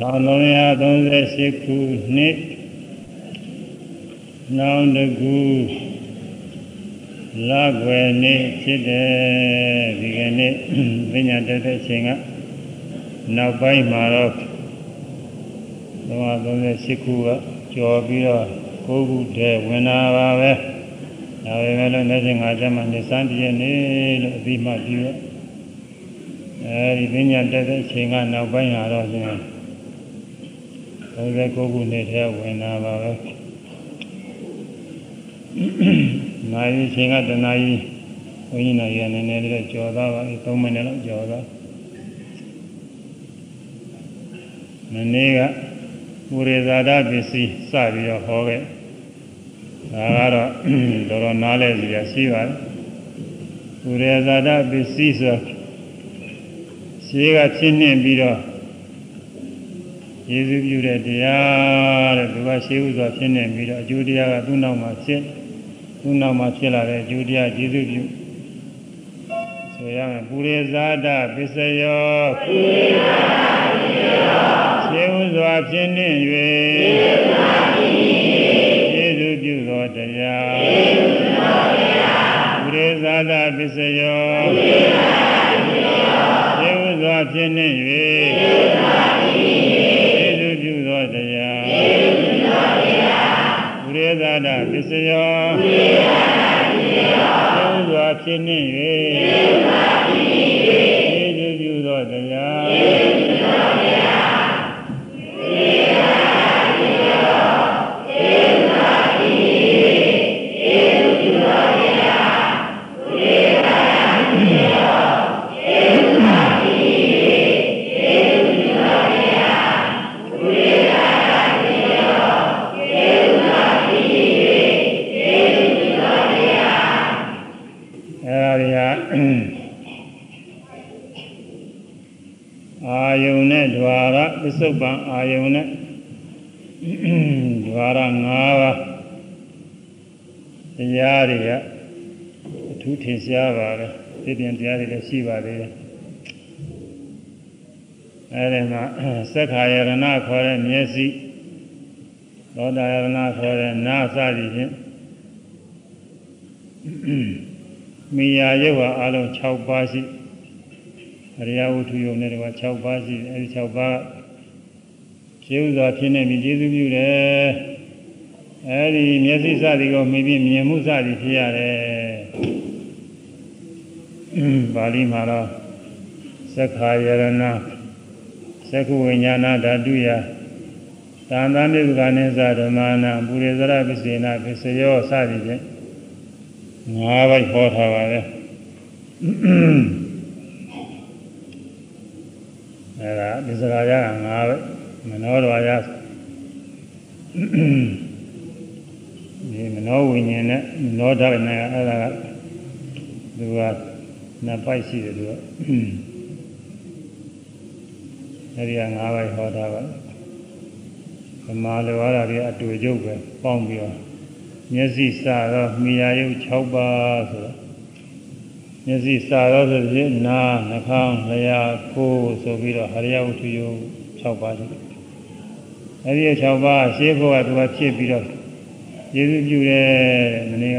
1338ခုနှစ်နောင်တကူလကွယ်နေ့ဖြစ်တယ်ဒီကနေ့ပညာတတ်တဲ့အချိန်ကနောက်ပိုင်းမှာတော့338ခုကကျော်ပြီးတော့9ခုတည်းဝင်လာပါပဲဒါပေမဲ့လည်းနေ့စဉ်ငါးချက်မှနေစမ်းတည်းနေလို့အပြီးမှပြီးတော့အဲဒီပညာတတ်တဲ့အချိန်ကနောက်ပိုင်းလာတော့ရှင် 39ခုနှစ်ထဲဝင်လာပါပဲနိုင်ရင်ချိန်ကတနာရီဘုန်းကြီးနိုင်ရနည်းနည်းလေးကြော်သွားပါပြီ3မိနစ်လောက်ကြော်သွားမနေ့ကပုရိသဒပစ္စည်းစပြီးတော့ဟောခဲ့ဒါကတော့တော်တော်နားလဲစရာရှိပါတယ်ပုရိသဒပစ္စည်းဆိုရှင်းကချင်းနှင်းပြီးတော့ ယေရှုပြုတဲ့တရားတဲ့သူကရှေးဥစွာဖြစ်နေပြီးတော့အကျိုးတရားကသူ့နောက်မှာဖြစ်သူ့နောက်မှာဖြစ်လာတဲ့အကျိုးတရားယေရှုပြုဆိုရမယ်ပုရိသဒပစ္စယောပုရိသဒပစ္စယောရှေးဥစွာဖြစ်နေ၍ယေရှုပြုသောတရားပုရိသဒပစ္စယော ဒပစ္စယောဘုရေသာဒပစ္စယောသုံးစွာဖြစ်နေ၍ စ္စုပန်အာယုံနဲ့ဓဝါရ၅ပါးတရားတွေကအထူးထင်ရှားပါပဲသိပြန်တရားတွေလည်းရှိပါသေးတယ်အဲဒီမှာသက္ခာယရဏခေါ်တဲ့မျက်စိသောတာယရဏခေါ်တဲ့နာစသည်ဖြင့်မိယာရုပ်ဟာအလုံး6ပါးရှိအရိယဝတ္ထုယုံနဲ့တော့6ပါးရှိတယ်အဲဒီ6ပါးကျေ ဥစွာဖြစ်နေပြီကျေးဇူးပြုတယ်အဲဒီမျက်စိစသည်ကိုမြင်ပြီးမြင်မှုစသည်ဖြစ်ရတယ်ပါဠိမှာတော့သက္ခာယရဏသက္ခုဝိညာဏဓာတုယသံသနိဗ္ဗာန်သဓမ္မနာပုရိသရပစ္စေနာပစ္စယောစသည်ဖြင့်ငါးပိုက်ဟောထားပါပဲအဲဒါဒီစကားရငါးပိုက် မနောတော်ရဒီမနောဝိညာဉ်နဲ့မနောဓာတ်နဲ့အဲ့ဒါကသူကနှစ်ပိုက်ရှိတယ်သူကအဲ့ဒီက၅ပိုက်ဟောတာပါဗမာလိုရတာတွေအတူကျုပ်ပဲပေါင်းပြီးတော့မျက်စိစတော့မိယာယုတ်6ပါးဆိုတော့မျက်စိစတော့ဆိုရင်နာနှာခေါင်းလျှာကိုယ်ဆိုပြီးတော့ဟရိယဝတ္ထုယုတ်6ပါးရှိတယ် အဲဒီ6ပါးရှင်းဖို့ကသူကဖြစ်ပြီးတော့ယေရှုပြုတယ်မနေ့က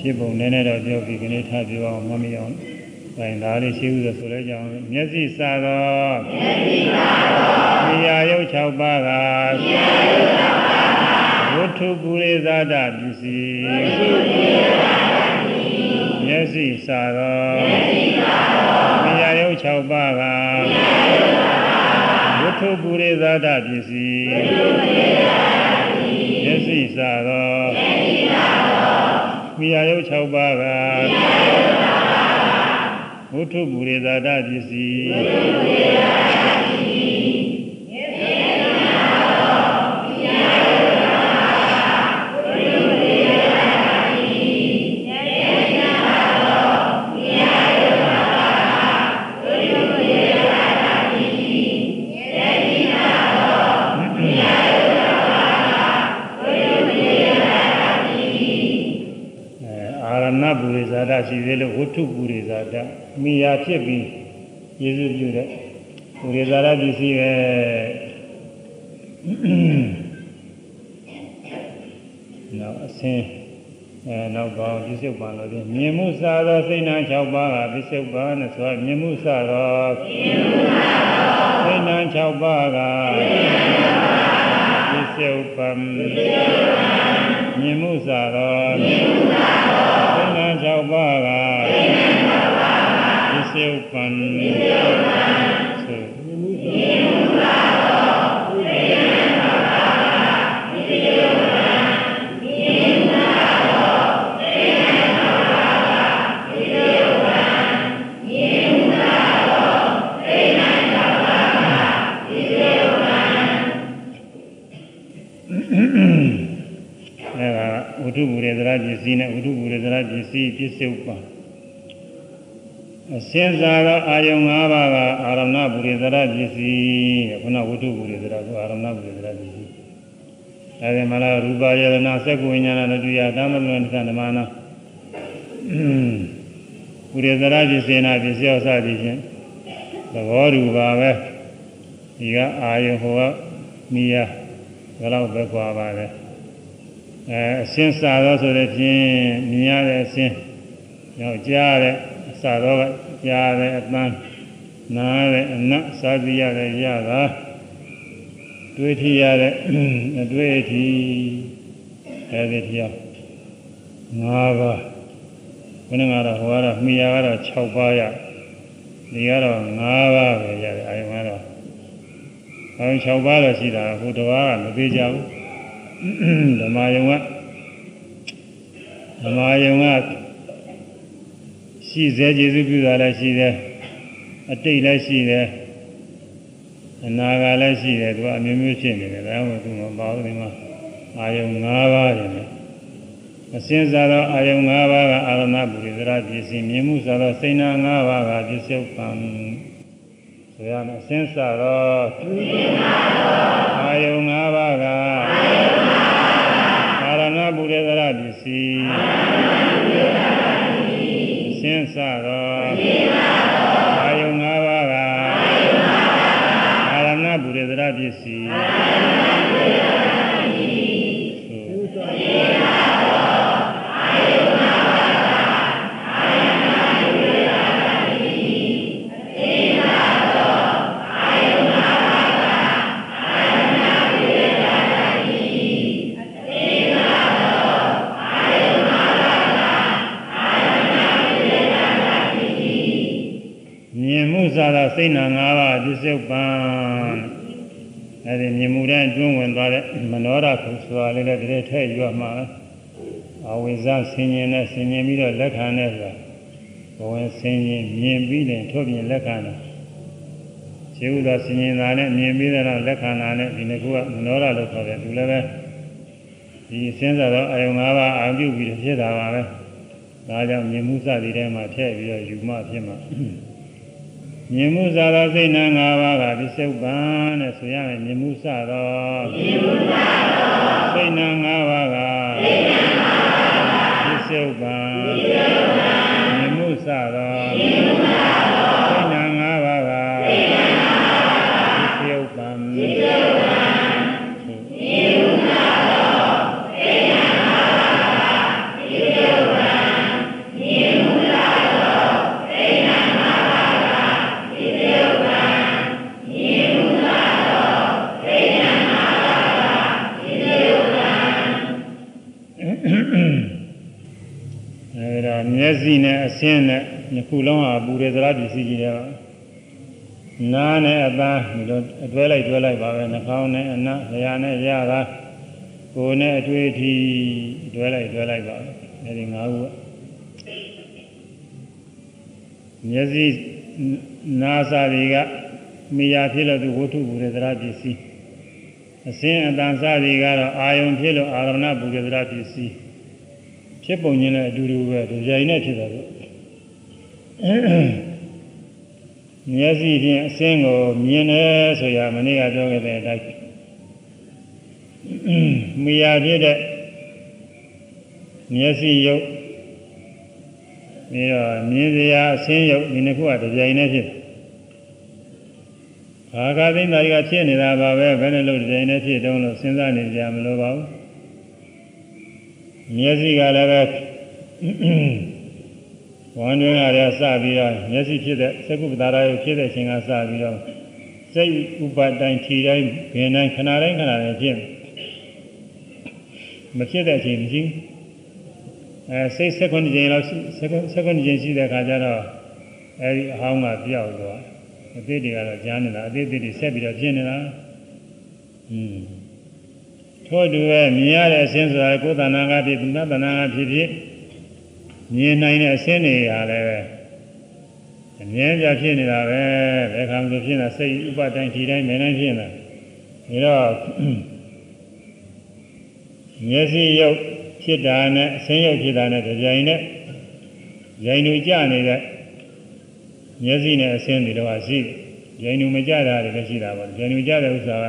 ဖြစ်ပုံနည်းနည်းတော့ပြောပြီးခဏထားပြောအောင်မမရအောင်။ဒါဒါလေးရှင်းဥဆိုဆိုလဲကြအောင်မျက်စိစာတော့မျက်စိစာတော့ဉာဏ်ရုပ်6ပါးကဉာဏ်ရုပ်6ပါးကဝတ္ထုပုရိသဒပစ္စည်းဝတ္ထုပုရိသဒပစ္စည်းမျက်စိစာတော့မျက်စိစာ ထုပုရိသဒပစ္စည်းမျက်စိစာသောမိယာယုတ်6ပါးကဝတ္ထုပုရိသဒပစ္စည်းဇာတ ရှိသေးလို့ဝတ္ထုပုရိဇာတမိယာဖြစ်ပြီးယေရှုပြုတဲ့ပုရိဇာတပစ္စည်းပဲနောက်အစင်းအဲနောက်ကောင်းပြစ္ဆုတ်ပံလို့ဒီမြင်မှုစသောစိတ်နှံ6ပါးကပြစ္ဆုတ်ပံနဲ့ဆိုမြင်မှုစသောစိတ်နှံ6ပါးကပြစ္ဆုတ်ပံမြင်မှုစသော ပြစ္ဆုတ်ပံဆိုမြင်မှုစအဲဒါဝိတုဘူရေသရပစ္စည်းနဲ့ဝိတုဘူရေသရပစ္စည်းပြစ္ဆုတ်ပါ အစင်းစားသောအာယုံ၅ပါးကအာရဏဘူရေသရပစ္စည်းခုနဝိတုဘူရေသရကအာရဏဘူရေသရပစ္စည်းအဲဒီမှာလားရူပယရဏစက္ကုဝိညာဏတူယတမလွန်သဓမ္မနာဘူရေသရပစ္စည်းနာပစ္စည်းအစသည်ဖြင့်သဘောတူပါပဲဒီကအာယုံဟောကမိယာဘယ်တော့ပဲကွာပါလဲအဲအစင်းစာတော့ဆိုတဲ့ဖြင့်မြင်ရတဲ့အစင်းရောက်ကြားရတဲ့အ စာတော့ကြားရတဲ့အပန်းနားရတဲ့အနတ်စားကြည့်ရတဲ့ရတာတွေးထရတဲ့အတွေ့အထိအဲဒီတရား၅ပါးဘယ်နှကတော့ဟောတော့မိယာကတော့6ပါးရဒီကတော့၅ပါးပဲရတယ်အာယုံကတော့အာယုံ6ပါးတော့ရှိတာဟိုတစ်ပါးကမသေးကြဘူးဓမ္မယုံကဓမ္မယုံက ရှိစေကျေစုပြုတာလည်းရှိတယ်အတိတ်လည်းရှိတယ်အနာဂတ်လည်းရှိတယ်သူကအမျိုးမျိုးဖြစ်နေတယ်ဒါမှမဟုတ်သူမပါဘူးဒီမှာအာယုံ၅ပါးတယ်အစင်းစားသောအာယုံ၅ပါးကအာရဏပုရိသရပစ္စည်းမြင်မှုစားသောစိဏ၅ပါးကပစ္စုပန်ဆိုရမယ်အစင်းစားသောအာယုံ၅ပါးကအာရဏပုရိသရပစ္စည်း အစင်းစားသောအာယုံ၅ပါးကအာရဏပုရိသရပစ္စည်းမြင်မှုစားတာစိတ်နာ၅ပါးပစ္စုပန် အဲဒီမြင်မှုတိုင်းအတွင်းဝင်သွားတဲ့မနောရခုဆိုတာလေးလည်းတည်းထဲရွတ်မှာအဝိဇ္ဇဆင်ញင်နဲ့ဆင်ញင်ပြီးတော့လက်ခံတဲ့ဆိုတာဘဝင်ဆင်ញင်မြင်ပြီးရင်ထုတ်ပြင်လက်ခံတာခြေဥသာဆင်ញင်တာနဲ့မြင်ပြီးတော့လက်ခံတာနဲ့ဒီနှစ်ခုကမနောရလို့ခေါ်တယ်သူလည်းပဲဒီစဉ်းစားတော့အယုံ၅ပါးအာပြုပြီးဖြစ်တာပါပဲဒါကြောင့်မြင်မှုစသည်ထဲမှာထည့်ပြီးတော့ယူမှဖြစ်မှာ မြင်မှုစသောစိတ်နှံ၅ပါးကပစ္စုပန်တဲ့ဆိုရမယ်မြင်မှုစသောမြင်မှုစသောစိတ်နှံ၅ပါးကစိတ်နှံ၅ပါးကပစ္စုပန်ပစ္စုပန်မြင်မှုစသော ဆင်းနဲ့နှစ်ခုလုံးဟာပူရသလားပစ္စည်းကြီးတွေပါနားနဲ့အသားဒီလိုအတွဲလိုက်တွဲလိုက်ပါပဲနှာခေါင်းနဲ့အနံ့လျှာနဲ့ရတာကိုယ်နဲ့အတွေ့အထိတွဲလိုက်တွဲလိုက်ပါပဲအဲဒီ၅ခုကမျက်စိနာစာတွေကမိယာဖြစ်လို့သူဝတ္ထုပူရသလားပစ္စည်းအစင်းအတန်စသည်ကတော့အာယုံဖြစ်လို့အာရဏပူရသလားပစ္စည်းဖြစ်ပုံချင်းလည်းအတူတူပဲဒီကြိုင်နဲ့ဖြစ်တယ်လို့ မျက်စိဖြင့်အစင်းကိုမြင်တယ်ဆိုရမနေ့ကပြောခဲ့တဲ့အတိုင်းမိယာဖြစ်တဲ့မျက်စိရုပ်ပြီးတော့မြင်စရာအစင်းရုပ်ဒီနှစ်ခုကဒီကြိုင်နဲ့ဖြစ်တယ်အာဃာသိန္တာတွေကဖြစ်နေတာပါပဲဘယ်နဲ့လို့ဒီတိုင်းနဲ့ဖြစ်တုံးလို့စဉ်းစားနေကြမလို့ပါဘူးမျက်စိကလည်းပဲ ဝန်တွင်ကလည်းစပြီးတော့မျက်စိဖြစ်တဲ့သကုပ္ပတာရယဖြစ်တဲ့အချိန်ကစပြီးတော့စိတ်ဥပါတိုင်းခြေတိုင်းဘင်တိုင်းခဏတိုင်းခဏတိုင်းဖြစ်မဖြစ်တဲ့အချိန်မရှိဘူးအဲစိတ်စက္ကွန်ကြိမ်လောက်စက္ကွန်စက္ကွန်ကြိမ်ရှိတဲ့အခါကျတော့အဲဒီအဟောင်းကပြောက်သွားအသေးတွေကတော့ကြားနေတာအသေးသေးတွေဆက်ပြီးတော့ဖြစ်နေတာอืมထို့တူပဲမြင်ရတဲ့အစင်းဆိုတာကိုယ်တဏ္ဍာကဖြစ်သူနာတဏ္ဍာကဖြစ်ဖြစ် မြင်နိုင်တဲ့အစင်းတွေဟာလည်းပဲအမြဲတမ်းဖြစ်နေတာပဲဘယ်ခါမှဖြစ်နေတာစိတ်ဥပတိုင်းဒီတိုင်းမင်းတိုင်းဖြစ်နေတာဒါတော့မျက်စိရုပ်ဖြစ်တာနဲ့အစင်းရုပ်ဖြစ်တာနဲ့ကြိုင်နဲ့ကြိုင်လူကြနေတဲ့မျက်စိနဲ့အစင်းတွေတော့ရှိကြိုင်လူမကြတာတွေလည်းရှိတာပေါ့ကြိုင်လူကြတဲ့ဥစ္စာက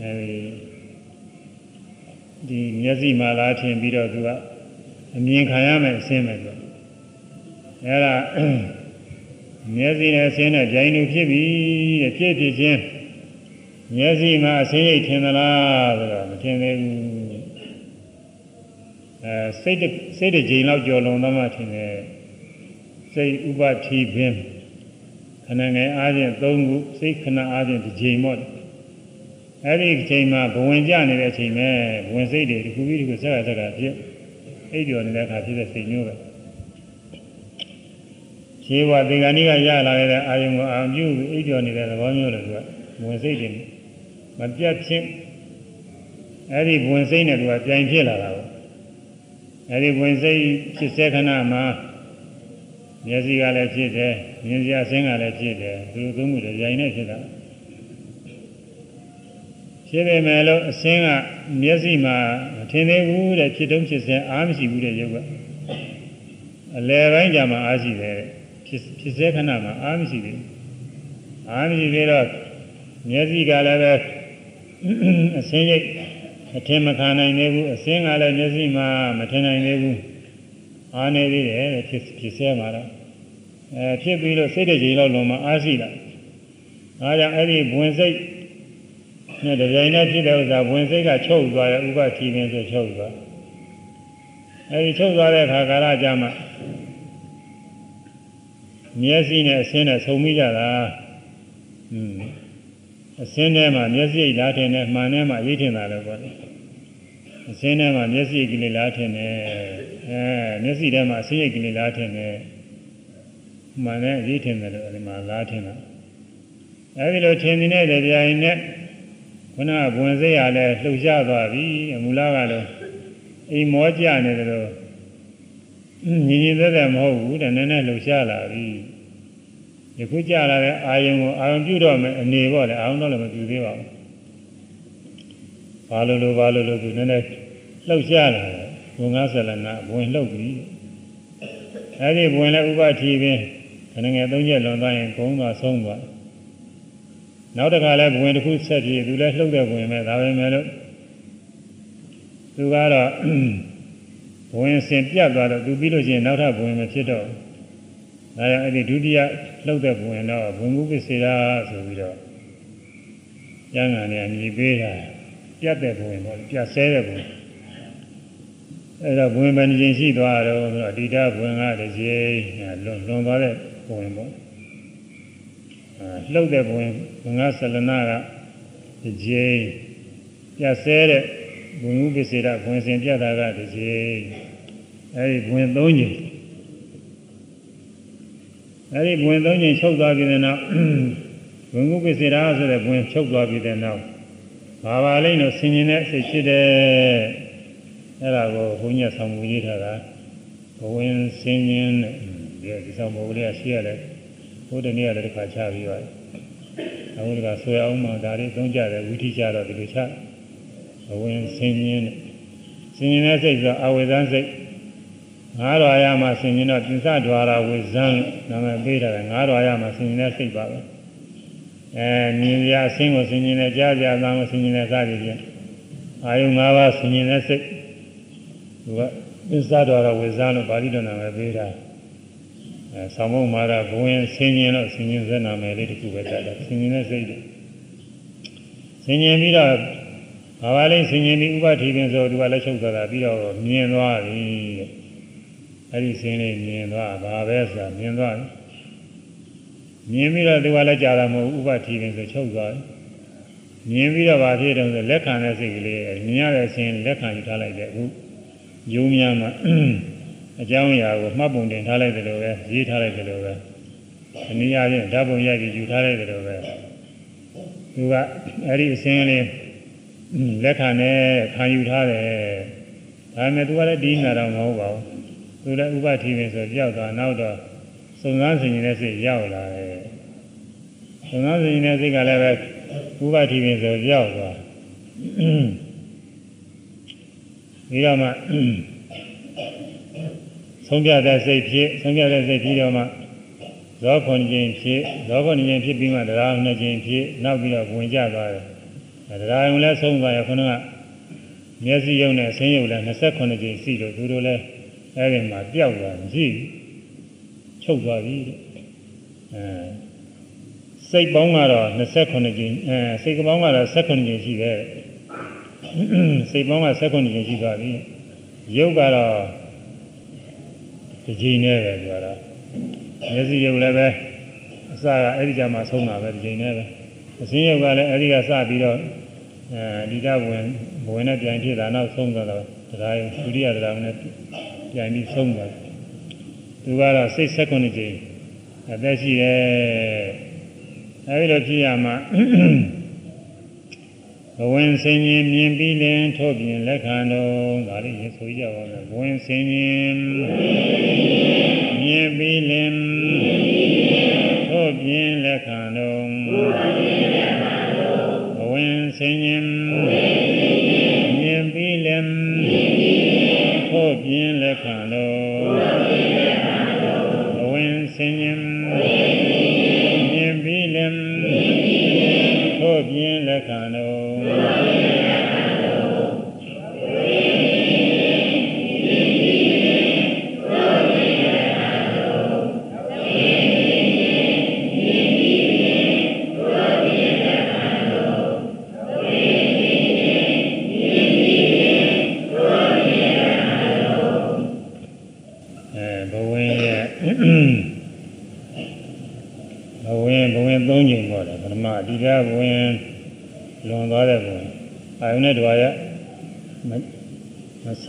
အဲဒီဒီမျက်စိမှလားထင်ပြီးတော့သူက အမြင်ခံရမယ်အစင်းပဲဆိုအဲဒါမျက်စိနဲ့အစင်းနဲ့ကြိုင်လူဖြစ်ပြီတဲ့ဖြစ်ဖြစ်ချင်းမျက်စိမှာအစင်းရိပ်ထင်သလားဆိုတော့မထင်သေးဘူးအဲစိတ်စိတ်တစ်ကြိမ်လောက်ကြော်လွန်သွားမှထင်တယ်စိတ်ဥပတိပင်ခဏငယ်အားဖြင့်၃ခုစိတ်ခဏအားဖြင့်တစ်ကြိမ်ပေါ့အဲ့ဒီအချိန်မှာဘဝင်ကြနေတဲ့အချိန်ပဲဘဝင်စိတ်တွေတစ်ခုပြီးတစ်ခုဆက်ရဆက်ကဖြစ် အိပ်ပျော်နေတဲ့အခါဖြစ်တဲ့စိတ်မျိုးပဲခြေဝသင်္ကန်းကြီးကရလာတဲ့အာယုံကိုအာပြုပြီးအိပ်ပျော်နေတဲ့သဘောမျိုးလေသူကဘဝင်စိတ်တွေမပြတ်ချင်းအဲ့ဒီဘဝင်စိတ်နဲ့သူကပြိုင်ဖြစ်လာတာပေါ့အဲ့ဒီဘဝင်စိတ်ဖြစ်စေခဏမှာမျက်စိကလည်းဖြစ်တယ်မြင်စရာအစင်းကလည်းဖြစ်တယ်သူတို့သုံးမှုတွေရိုင်းနေဖြစ်တာ ဖြစ်ပေမဲ့လို့အစင်းကမျက်စိမှာမထင်သေးဘူးတဲ့ဖြစ်တုံးဖြစ်စဲအားမရှိဘူးတဲ့ရုပ်ကအလယ်ပိုင်းကြမှာအားရှိတယ်ဖြစ်ဖြစ်စဲခဏမှာအားမရှိသေးဘူးအားမရှိသေးတော့မျက်စိကလည်းပဲအစင်းရိပ်အထင်မခံနိုင်သေးဘူးအစင်းကလည်းမျက်စိမှာမထင်နိုင်သေးဘူးအားနေသေးတယ်ဖြစ်ဖြစ်စဲမှာတော့အဲဖြစ်ပြီးတော့စိတ်တကြီးလောက်လုံးမအားရှိလာအားကြောင့်အဲ့ဒီဘဝင်စိတ် နဲ့တပြိုင်တည်းဖြစ်တဲ့ဥစ္စာဘဝင်စိတ်ကချုပ်သွားတယ်ဥပတိပင်ဆိုချုပ်သွားအဲ့ဒီချုပ်သွားတဲ့အခါကာလကြမှာမျက်စိနဲ့အဆင်းနဲ့ဆုံမိကြတာอืมအစင်းထဲမှာမျက်စိလားထင်တယ်မှန်ထဲမှာရိပ်ထင်တာလည်းပေါ့လေအစင်းထဲမှာမျက်စိကလေးလားထင်တယ်အဲမျက်စိထဲမှာအစင်းရိပ်ကလေးလားထင်တယ်မှန်နဲ့ရိပ်ထင်တယ်လို့အဲဒီမှာလားထင်တာအဲဒီလိုထင်နေတဲ့တရားရင်နဲ့ ခုနကဘဝင်စိတ်ရလဲလှုပ်ရှားသွားပြီအမူလားကတော့အိမ်မောကြနေတယ်လို့ညီညီသက်သက်မဟုတ်ဘူးတဲ့နည်းနည်းလှုပ်ရှားလာပြီယခုကြလာတဲ့အာယုံကိုအာယုံပြုတော့မယ်အနေပေါ့လေအာယုံတော့လည်းမပြုသေးပါဘူးဘာလို့လို့ဘာလို့လို့သူနည်းနည်းလှုပ်ရှားလာတယ်ဘုံငါးဆလနာဘဝင်လှုပ်ပြီအဲဒီဘဝင်လည်းဥပတိပင်ခဏငယ်သုံးချက်လွန်သွားရင်ဘုံသွားဆုံးသွား နောက်တစ်ခါလဲဘဝင်တစ်ခုဆက်ပြီးသူလည်းလှုပ်တဲ့ဘဝင်ပဲဒါပဲမဲ့လို့သူကတော့ဘဝင်စင်ပြတ်သွားတော့သူပြီးလို့ရှိရင်နောက်ထပ်ဘဝင်မဖြစ်တော့ဘူးဒါကြောင့်အဲ့ဒီဒုတိယလှုပ်တဲ့ဘဝင်တော့ဘဝင်မှုပစ္စေရာဆိုပြီးတော့ကျမ်းဂန်နဲ့အမည်ပေးတာပြတ်တဲ့ဘဝင်ပေါ့ပြတ်ဆဲတဲ့ဘဝင်အဲ့တော့ဘဝင်ဘယ်နှခြင်းရှိသွားတော့ဆိုတော့ဒီတာဘဝင်ကတည်းကလွန်လွန်သွားတဲ့ဘဝင်ပေါ့အာ လှုပ်တဲ့ဘဝင်ဘဝင်ကဆလနာကတည်းပြတ်ဆဲတဲ့ဘဝင်မှုပစ္စေရာဘဝင်စင်ပြတ်တာကတည်းအဲ့ဒီဘဝင်၃ခြင်းအဲဒီဘဝင်သုံးချိန်ချုပ်သွားပြီးတဲ့နောက်ဘုံကုပ္ပစေရာဆိုတဲ့ဘဝင်ချုပ်သွားပြီးတဲ့နောက်ဘာပါလိမ့်လို့ဆင်ញင်တဲ့စိတ်ဖြစ်တယ်အဲ့ဒါကိုဘုန်းကြီးဆောင်မှုရေးထားတာဘဝင်ဆင်ញင်တဲ့ဒီဆောင်မှုလေးကရှိရတယ် ဟိုတနေ့ကလည်းတစ်ခါချပြီးပါတယ်အခုတခါဆွဲအောင်မှဒါလေးသုံးကြတယ်ဝိထိကြတော့ဒီလိုချအဝင်ဆင်းရင်းနဲ့ဆင်းရင်းတဲ့စိတ်ဆိုအဝေဇန်းစိတ်ငါးရွာရမှာဆင်ရင်တော့ပြစ္ဆဒွာရဝေဇံနာမည်ပေးတာကငါးရွာရမှာဆင်ရင်တဲ့စိတ်ပါပဲအဲမြင်ရအဆင်းကိုဆင်ရင်တဲ့ကြားကြအသံကိုဆင်ရင်တဲ့စသည်ဖြင့်အာယု၅ပါးဆင်ရင်တဲ့စိတ်သူကပြစ္ဆဒွာရဝေဇံလို့ပါဠိတော်နာမည်ပေးတာ ဆောင်းမုံမှာတော့ဘဝင်ဆင်းရင်တော့ဆင်းရင်ဇက်နာမယ်လေးတစ်ခုပဲတတ်တယ်ဆင်းရင်တဲ့စိတ်တွေဆင်းရင်ပြီးတော့ဘာပါလိမ့်ဆင်ញင်ဒီဥပတိပင်ဆိုသူကလက်ချုပ်သွားတာပြီးတော့မြင်သွားပြီတဲ့အဲ့ဒီဆင်းလေးမြင်သွားဘာပဲဆိုတာမြင်သွားပြီမြင်ပြီးတော့သူကလည်းကြာတာမဟုတ်ဥပတိပင်ဆိုချုပ်သွားပြီမြင်ပြီးတော့ဘာဖြစ်တယ်ဆိုလက်ခံတဲ့စိတ်ကလေးမြင်ရတဲ့အခြင်းလက်ခံယူထားလိုက်တဲ့အခုယုံများမှာ အကြောင်းအရာကိုမှတ်ပုံတင်ထားလိုက်တယ်လို့ပဲရေးထားလိုက်တယ်လို့ပဲအနည်းအားဖြင့်ဓာတ်ပုံရိုက်ပြီးယူထားလိုက်တယ်လို့ပဲသူကအဲ့ဒီအခြင်းလေးလက်ခံနဲ့ခံယူထားတယ်ဒါပေမဲ့သူကလည်းဒီနာတော့မဟုတ်ပါဘူးသူလည်းဥပတိပင်ဆိုကြောက်သွားနောက်တော့စုံစမ်းဆင်ခြင်တဲ့စိတ်ရောက်လာတယ်စုံစမ်းဆင်ခြင်တဲ့စိတ်ကလည်းပဲဥပတိပင်ဆိုကြောက်သွားပြီးတော့မှ ဆုံးပြတဲ့စိတ်ဖြစ်ဆုံးပြတဲ့စိတ်ပြီးတော့မှဇောခွန်ခြင်းဖြစ်ဇောခွန်ခြင်းဖြစ်ပြီးမှတရားနှစ်ခြင်းဖြစ်နောက်ပြီးတော့ဝင်ကြသွားတယ်တရားယုံလည်းဆုံးသွားရခုနကမျက်စိယုံနဲ့ဆင်းယုံလည်း28ကြိမ်ရှိလို့သူတို့လည်းအဲ့ဒီမှာပျောက်သွားမရှိချုပ်သွားပြီတဲ့အဲစိတ်ပေါင်းကတော့28ကြိမ်အဲစိတ်ကပေါင်းကတော့18ကြိမ်ရှိတယ်စိတ်ပေါင်းက18ကြိမ်ရှိသွားပြီယုတ်ကတော့ ဒီကြိမ်နဲ့ပဲပြောတာမျက်စိယုံလည်းပဲအစကအဲ့ဒီကြမှာဆုံးတာပဲဒီကြိမ်နဲ့ပဲအစင်းယုတ်ကလည်းအဲဒီကစပြီးတော့အဲဒီကဝင်ဘဝင်နဲ့ပြန်ဖြစ်တာနောက်ဆုံးသွားတော့တရားယုံဒုတိယတရားနဲ့ပြန်ပြီးဆုံးသွားသူကတော့စိတ်ဆက်ခွန်းကြိမ်အသက်ရှိရဲ့အဲဒီလိုဖြစ်ရမှာ ဘဝင်စင်ရင်မြင်ပြီးလင်ထို့ပြင်လက်ခံတော်ဒါလေးရေဆိုကြပါမယ်ဘဝင်စင်ရင်မြင်ပြီးလင်ထို့ပြင်လက်ခံတော်ဘဝင်စင်ရ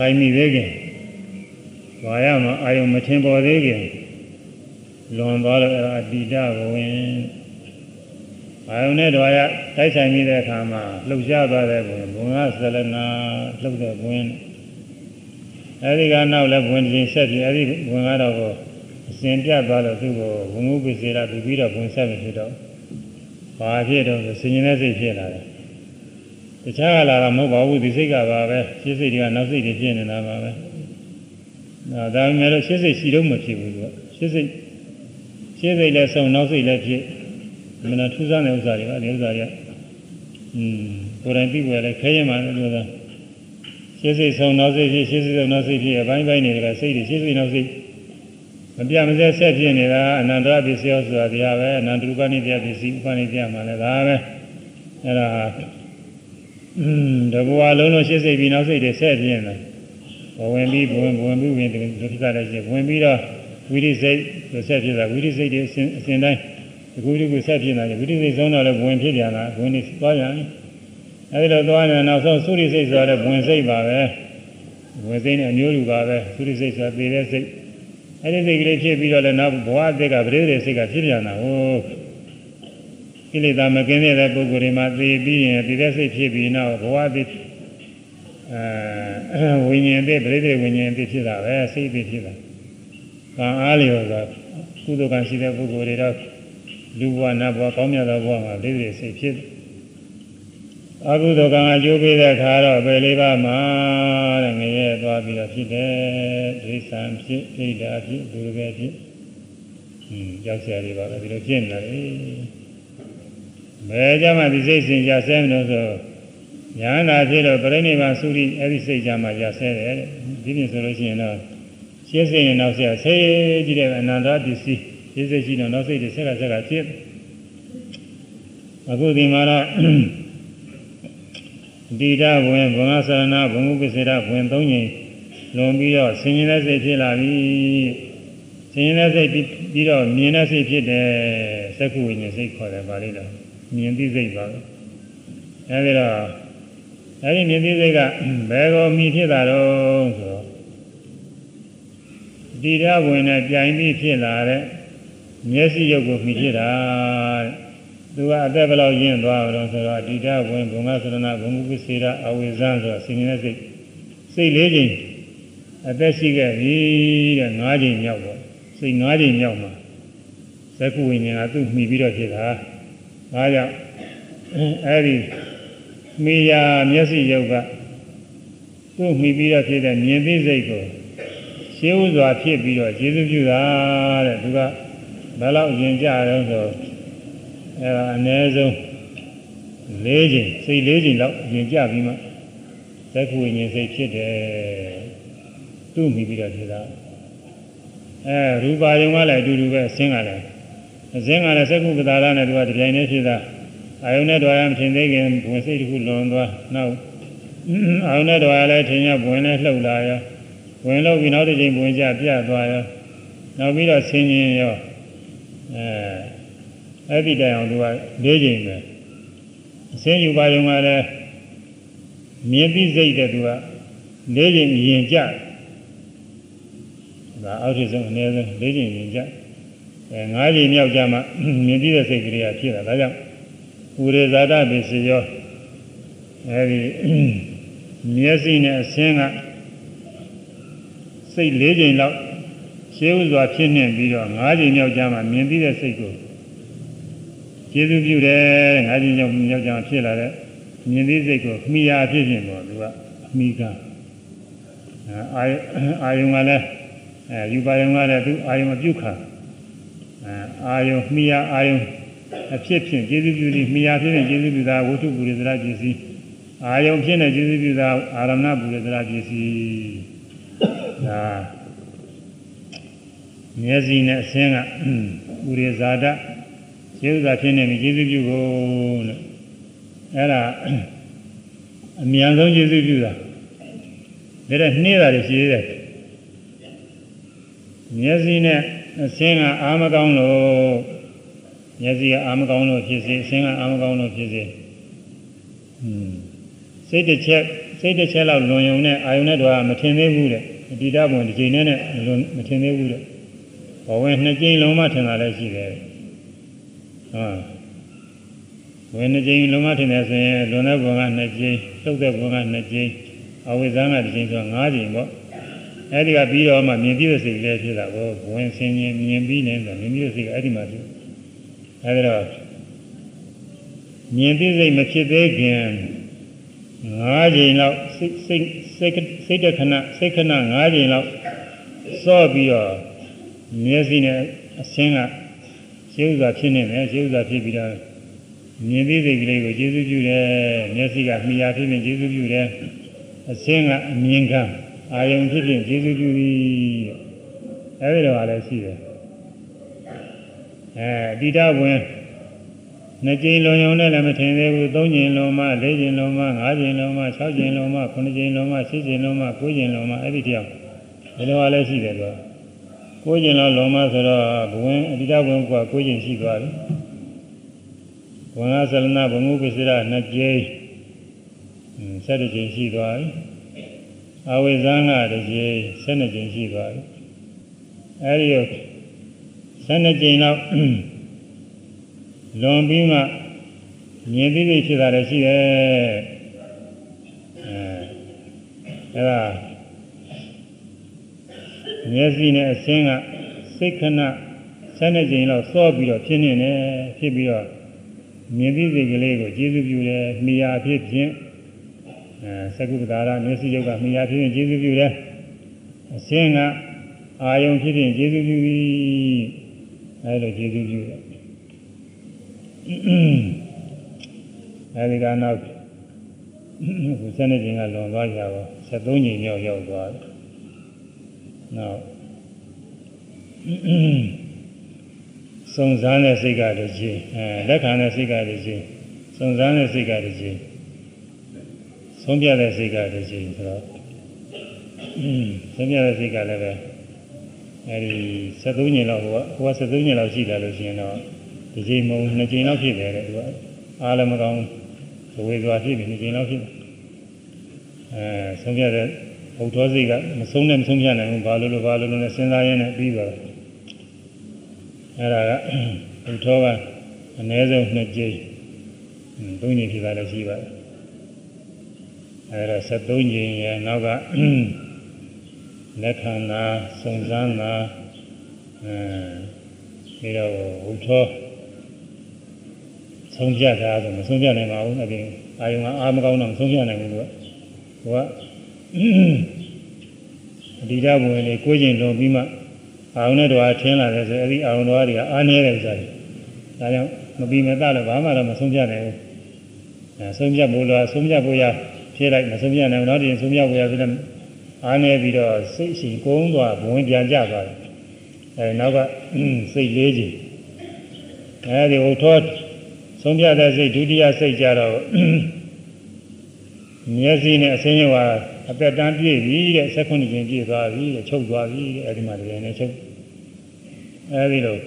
ဆိုင်မိသေးခင်တွာရမှာအာယုန်မထင်ပေါ်သေးခင်လွန်သွားတော့အဲ့ဒါအတိကဘဝင်အာယုန်နဲ့တွာရတိုက်ဆိုင်မိတဲ့အခါမှာလှုပ်ရှားသွားတဲ့ဘဝင်ဘဝင်ကဆလနာလှုပ်တဲ့ဘဝင်အဲဒီကနောက်လည်းဝင်ခြင်းဆက်ပြီးအဲဒီဝင်ကတော့ကိုအစဉ်ပြတ်သွားလို့သူ့ကိုဝငုပိစေရပြီးပြီးတော့ဝင်ဆက်မဖြစ်တော့ဘာဖြစ်တော့ဆိုဆင်ញင်တဲ့စိတ်ဖြစ်လာတယ်တ ခြားကလာတော့မဟုတ်ပါဘူးဒီစိတ်ကပါပဲရှင်းစိတ်တွေကနောက်စိတ်တွေဖြစ်နေတာပါပဲဒါဒါပေမဲ့လို့ရှင်းစိတ်ရှိတော့မဖြစ်ဘူးသူကရှင်းစိတ်ရှင်းစိတ်လည်းဆုံးနောက်စိတ်လည်းဖြစ်မနာထူးဆန်းတဲ့ဥစ္စာတွေကဒီဥစ္စာတွေကอืมကိုယ်တိုင်ပြီးွယ်လည်းခဲရင်မှလည်းလို့သာရှင်းစိတ်ဆုံးနောက်စိတ်ဖြစ်ရှင်းစိတ်ဆုံးနောက်စိတ်ဖြစ်အပိုင်းပိုင်းတွေကစိတ်တွေရှင်းစိတ်နောက်စိတ်မပြမစဲဆက်ဖြစ်နေတာအနန္တရပစ္စယောဆိုတာတရားပဲအနန္တရူပနိတ္တပစ္စည်းဥပနိတ္တမှာလည်းဒါပဲအဲ့ဒါ อืมတဘဝလုံးလုံးရှင်းစိတ်ပြီးနောက်စိတ်တွေဆက်ဖြစ်နေတယ်ဘဝင်ပြီးဘဝင်ဘဝင်ပြီးဝင်ဒီဖြစ်တာလည်းရှိဝင်ပြီးတော့ဝိရိစိတ်ဆိုဆက်ဖြစ်တာဝိရိစိတ်တွေအစဉ်အစဉ်တိုင်းဒီကုဒီကုဆက်ဖြစ်နေတယ်ဝိရိစိတ်ဆုံးတော့လည်းဝင်ဖြစ်ပြန်တာဝင်နေသွားပြန်အဲဒီလိုသွားနေနောက်ဆုံးသုရိစိတ်ဆိုတဲ့ဝင်စိတ်ပါပဲဝင်စိတ်နဲ့အမျိုးလူပါပဲသုရိစိတ်ဆိုတာသေတဲ့စိတ်အဲဒီစိတ်ကလေးဖြစ်ပြီးတော့လည်းနောက်ဘဝအသက်ကပရိသေစိတ်ကဖြစ်ပြန်တာဟုတ် ကိလေသာမကင်းတဲ့ပုဂ္ဂိုလ်တွေမှာသေပြီးရင်သေတဲ့စိတ်ဖြစ်ပြီးနောက်ဘဝအသက်အဲဝိညာဉ်အသက်ပရိသေဝိညာဉ်အသက်ဖြစ်တာပဲစိတ်အသက်ဖြစ်တာကံအားလျော်စွာကုသိုလ်ကံရှိတဲ့ပုဂ္ဂိုလ်တွေတော့လူဘဝနတ်ဘဝကောင်းမြတ်သောဘဝမှာပရိသေစိတ်ဖြစ်တယ်အကုသိုလ်ကံအကျိုးပေးတဲ့အခါတော့ပဲလေးပါးမှာတဲ့ငရဲသွားပြီးတော့ဖြစ်တယ်ဒိဋ္ဌံဖြစ်ဒိဋ္ဌာဖြစ်ဒုရကဖြစ်ဟင်းကြောက်စရာတွေပါပဲဒီလိုဖြစ်နေတယ် ဘယ်ကြမှာဒီစိတ်စဉ်ကြဆဲမလို့ဆိုညာနာဖြစ်တော့ပြိဋိနိဗ္ဗာန်သုရိအဲ့ဒီစိတ်ကြမှာကြဆဲတယ်ဒီနေ့ဆိုလို့ရှိရင်တော့ရှင်းစိတ်နဲ့နောက်ဆက်ဆေးကြည့်တဲ့အနန္တပစ္စည်းရှင်းစိတ်ရှိတော့နောက်စိတ်တွေဆက်ကဆက်ကဖြစ်အခုဒီမှာတော့တိဒဝင်ဘုံငါသရဏဘုံဥပ္ပစေရဝင်၃ညင်လွန်ပြီးတော့ဆင်ញင်တဲ့စိတ်ဖြစ်လာပြီဆင်ញင်တဲ့စိတ်ပြီးတော့မြင်တဲ့စိတ်ဖြစ်တယ်သက္ကုဝိညာဉ်စိတ်ခေါ်တယ်ဗာလိတော့ မြင်သိစိတ်ပါပဲအဲဒီတော့အဲဒီမြင်သိစိတ်ကဘယ်ကိုမြည်ဖြစ်တာတော့ဆိုတော့တိဒဝင်နဲ့ပြိုင်ပြီးဖြစ်လာတဲ့မျက်စိရုပ်ကိုမြည်ဖြစ်တာတဲ့သူကအသက်ဘယ်လောက်ရင့်သွားအောင်ဆိုတော့တိဒဝင်ဘုံငါသရဏဘုံဥပ္ပစေရအဝိဇ္ဇဆိုတော့ဆင်ញင်တဲ့စိတ်စိတ်လေးချိန်အသက်ရှိခဲ့ပြီတဲ့၅ချိန်မြောက်ပေါ့စိတ်၅ချိန်မြောက်မှာသက္ကုဝိညာဉ်ကသူ့မှီပြီးတော့ဖြစ်တာ ဒါကြောင့်အဲဒီမိယာမျက်စိရုပ်ကသူ့မှီပြီးတော့ဖြစ်တဲ့မြင်သိစိတ်ကိုရှင်းဥစွာဖြစ်ပြီးတော့ကျေစုပြုတာတဲ့သူကဘယ်လောက်ရင်ကြတော့ဆိုအဲအနည်းဆုံး၄ချိန်စိတ်၄ချိန်လောက်ရင်ကြပြီးမှသက္ကုဝိညာဉ်စိတ်ဖြစ်တယ်သူ့မှီပြီးတော့ဖြစ်တာအဲရူပါယုံကလည်းအတူတူပဲအစင်းကလည်း အစင်းကလည်းသက္ကုပဒါရနဲ့သူကတပြိုင်တည်းဖြစ်တာအာယုန်နဲ့တော်ရမထင်သေးခင်ဝင်စိတ်တစ်ခုလွန်သွားနောက်အာယုန်နဲ့တော်ရလည်းထင်ရဝင်နဲ့လှုပ်လာရောဝင်လို့ပြီးနောက်တစ်ချိန်ဝင်ကြပြသွားရောနောက်ပြီးတော့ဆင်းရင်ရောအဲအဲ့ဒီတိုင်အောင်သူက၄ချိန်ပဲအစင်းယူပါယုံကလည်းမြင်ပြီးစိတ်တဲ့သူက၄ချိန်ရင်ကြဒါအောက်ထစ်ဆုံးအနည်းဆုံး၄ချိန်ရင်ကြ အဲ၅ချိန်မြောက်ကြမှာမြင်ပြီးတဲ့စိတ်ကလေးကဖြစ်တာဒါကြောင့်ဥရေဇာတပစ္စယောအဲဒီမျက်စိနဲ့အစင်းကစိတ်၄ချိန်လောက်ရှင်းဥစွာဖြစ်နေပြီးတော့၅ချိန်မြောက်ကြမှာမြင်ပြီးတဲ့စိတ်ကိုကျေစုပြုတယ်၅ချိန်မြောက်မြောက်ကြမှာဖြစ်လာတဲ့မြင်ပြီးစိတ်ကိုမှီရာဖြစ်ဖြစ်ပေါ့သူကအမိကအာအာယုံကလည်းအဲယူပါယုံကလည်းသူအာယုံမပြုတ်ခါ အဲအာယုံမှီရာအာယုံအဖြစ်ဖြင့်ကျေစုပြုပြီးမှီရာဖြစ်ဖြင့်ကျေစုပြုတာဝတ္ထုပုရိသရာပစ္စည်းအာယုံဖြစ်နေကျေစုပြုတာအာရမဏပုရိသရာပစ္စည်းဒါမျက်စိနဲ့အစင်းကပုရိဇာတကျေစုသာဖြစ်နေပြီကျေစုပြုကိုလို့အဲ့ဒါအမြန်ဆုံးကျေစုပြုတာဒါတဲ့နှေးတာတွေရှိသေးတယ်မျက်စိနဲ့ အစင်းကအာမကောင်းလို့မျက်စိကအာမကောင်းလို့ဖြစ်စေအစင်းကအာမကောင်းလို့ဖြစ်စေဟွန်းစိတ်တစ်ချက်စိတ်တစ်ချက်လောက်လွန်ယုံနဲ့အာယုန်နဲ့တော့မထင်သေးဘူးတဲ့ဒီတဘုံတစ်ချိန်နဲ့နဲ့လွန်မထင်သေးဘူးတဲ့ဘဝင်နှစ်ကြိမ်လုံးမှထင်တာလည်းရှိတယ်ဟုတ်ဝင်နှစ်ကြိမ်လုံးမထင်တယ်ဆိုရင်လွန်တဲ့ဘုံကနှစ်ကြိမ်သုတ်တဲ့ဘုံကနှစ်ကြိမ်အဝိဇ္ဇာကတစ်ကြိမ်ဆိုတော့၅ကြိမ်ပေါ့ အဲဒီကပြီးတော့မှမြင်ပြီးတဲ့စိတ်လည်းဖြစ်တာကိုဘဝင်ဆင်းရင်မြင်ပြီးနေဆိုမြင်ပြီးတဲ့စိတ်ကအဲ့ဒီမှာဖြစ်အဲဒီတော့မြင်ပြီးစိတ်မဖြစ်သေးခင်၅ကြိမ်လောက်စိတ်စိတ်စိတ်စိတ်တခဏစိတ်ခဏ၅ကြိမ်လောက်စော့ပြီးတော့မျက်စိနဲ့အဆင်းကရှင်းဥစွာဖြစ်နေတယ်ရှင်းဥစွာဖြစ်ပြီးတော့မြင်သိစိတ်ကလေးကိုကျေစုပြုတယ်မျက်စိကမိယာဖြစ်ဖြစ်ကျေစုပြုတယ်အစင်းကအမြင်က အာယုံဖြစ်ဖြစ်ကျေစုပြုသည်အဲဒီတော့လည်းရှိတယ်အဲတိတဝင်နှစ်ကြိမ်လုံးုံနဲ့လည်းမထင်သေးဘူးသုံးကြိမ်လုံးမှလေးကြိမ်လုံးမှငါးကြိမ်လုံးမှ၆ကြိမ်လုံးမှခုနှစ်ကြိမ်လုံးမှရှစ်ကြိမ်လုံးမှကိုးကြိမ်လုံးမှအဲ့ဒီတယောက်ဒီလိုလည်းရှိတယ်တော့ကိုးကြိမ်လောက်လုံးမှဆိုတော့ဘဝင်အတိတဝင်ကကိုးကြိမ်ရှိသွားပြီဝန္ဂသလနာဘမှုပစ္စရနှစ်ကြိမ်ဆက်တစ်ကြိမ်ရှိသွားပြီ အဝိဇ္ဇန်ကတစ်ကြိမ်ဆက်နှစ်ကြိမ်ရှိသွားပြီအဲဒီဆက်နှစ်ကြိမ်လောက်လွန်ပြီးမှမြင်သိသိဖြစ်တာလည်းရှိတယ်အဲအဲဒါမျက်စိနဲ့အဆင်းကစိတ်ခဏဆက်နှစ်ကြိမ်လောက်စောပြီးတော့ဖြစ်နေတယ်ဖြစ်ပြီးတော့မြင်သိစိတ်ကလေးကိုကျေးဇူးပြုတယ်မိယာဖြစ်ဖြင့် အဲသကုပ္ပဒါရမျက်စိရုပ်ကမိယာဖြစ်ဖြင့်ကျေးဇူးပြုတယ်အစင်းကအာယုံဖြစ်ဖြင့်ကျေးဇူးပြုပြီးအဲလိုကျေးဇူးပြုတယ်အဲဒီကနောက်ခုစနေချိန်ကလွန်သွားကြပါ73ချိန်မြောက်ရောက်သွားတယ်နောက်စုံစမ်းတဲ့စိတ်ကတည်းချင်းအဲလက်ခံတဲ့စိတ်ကတည်းချင်းစုံစမ်းတဲ့စိတ်ကတည်းချင်း ဆုံးပြတဲ့စိတ်ကတည်းချင်းဆိုတော့ဆုံးပြတဲ့စိတ်ကလည်းပဲအဲဒီ73ညင်လောက်ဟိုကဟိုက73ညင်လောက်ရှိတယ်လို့ရှိရင်တော့ဒီချိန်မုံ2ချိန်လောက်ဖြစ်တယ်တဲ့သူကအားလည်းမကောင်းသဝေသွားဖြစ်ပြီး2ချိန်လောက်ဖြစ်တယ်အဲဆုံးပြတဲ့ဘုဒ္ဓစိတ်ကမဆုံးနဲ့မဆုံးပြနိုင်ဘူးဘာလို့လို့ဘာလို့လို့နဲ့စဉ်းစားရင်းနဲ့ပြီးသွားတယ်အဲ့ဒါကဘုထောကအနည်းဆုံး2ကြိမ်သုံးကြိမ်ဖြစ်တာလည်းရှိပါတယ် အဲ့ဒါ73ကြိမ်ရဲ့နောက်ကလက်ခံတာစုံစမ်းတာအဲပြီးတော့ဘုထောဆုံးဖြတ်တာဆိုမဆုံးဖြတ်နိုင်ပါဘူးအပြင်အာယုံကအာမကောင်းတော့မဆုံးဖြတ်နိုင်ဘူးသူကဟိုကအဒီဓာဝင်လေးကိုယ်ကျင်လွန်ပြီးမှအာရုံနဲ့တော့ထင်းလာတယ်ဆိုအဲဒီအာရုံတော်တွေကအားနည်းတယ်ဆိုတာဒါကြောင့်မပြီးမသားလည်းဘာမှတော့မဆုံးဖြတ်နိုင်ဘူးအဲဆုံးဖြတ်ဖို့လားဆုံးဖြတ်ဖို့ရ ဖြေးလိုက်မဆုံးဖြတ်နိုင်ဘူးနောက်တစ်ဆုံးဖြတ်ဖို့ရဆိုတော့အားနည်းပြီးတော့စိတ်ရှိကုန်းသွားဘဝင်ပြန်ကြသွားတယ်အဲနောက်ကစိတ်လေးကြီးအဲဒီဟိုထောဆုံးဖြတ်တဲ့စိတ်ဒုတိယစိတ်ကြတော့မျက်စိနဲ့အစင်းရောအသက်တန်းပြည့်ပြီတဲ့၁၉ကျင်ပြည့်သွားပြီတဲ့ချုပ်သွားပြီတဲ့အဲဒီမှာတကယ်နဲ့ချုပ်အဲဒီလို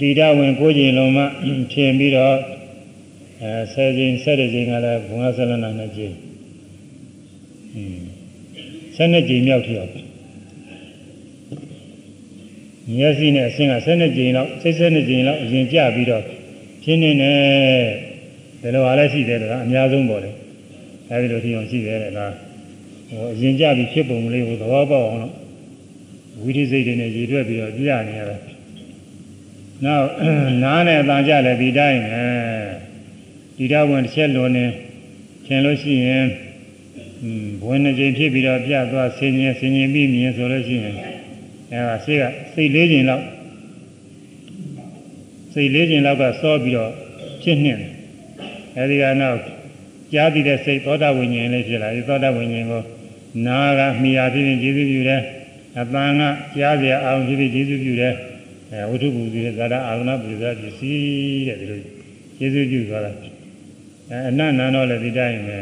ဒီဒဝင်ကိုကျင်လုံးမှဖြင်ပြီးတော့ အဲဆယ်ကျင်ဆက်တဲ့ကျင်ကလည်းဘုံငါဆလနာနဲ့ကျင်อืมဆက်နှစ်ကျင်မြောက်ထည့်အောင်မျက်စိနဲ့အစင်းကဆက်နှစ်ကျင်လောက်စိတ်ဆက်နှစ်ကျင်လောက်အရင်ကြပြီးတော့ဖြင်းနေတယ်ဒီလိုအားလည်းရှိတယ်တော့အများဆုံးပေါ့လေအဲဒီလိုထီအောင်ရှိတယ်တဲ့လားဟိုအရင်ကြပြီးဖြစ်ပုံလေးကိုသဘောပေါက်အောင်လို့ဝိသိစိတ်တွေနဲ့ရည်တွက်ပြီးတော့ပြရနေရတယ်နောက်နားနဲ့အတန်ကြလည်းဒီတိုင်းပဲ ဒီတော့ဝင်တစ်ချက်လွန်နေခင်လို့ရှိရင်ဘဝင်တစ်ချိန်ဖြစ်ပြီးတော့ပြသွားဆင်ញင်ဆင်ញင်ပြီးမြင်ဆိုလို့ရှိရင်အဲဒါစိတ်ကစိတ်လေးချိန်လောက်စိတ်လေးချိန်လောက်ကစောပြီးတော့ဖြစ်နေတယ်အဲဒီကနောက်ကြားသိတဲ့စိတ်သောတာဝိညာဉ်လေးဖြစ်လာပြီသောတာဝိညာဉ်ကိုနာကမိယာဖြစ်ရင်ကျေးဇူးပြုတယ်အတန်ကကြားเสียအောင်ဖြစ်ဖြစ်ကျေးဇူးပြုတယ်အဲဝိထုပူဇေဇာတာအာရုဏပူဇာပစ္စည်းတဲ့ဒီလိုကျေးဇူးပြုသွားတာ အဲအနတ်နန်းတော့လည်းဒီတိုင်းပဲ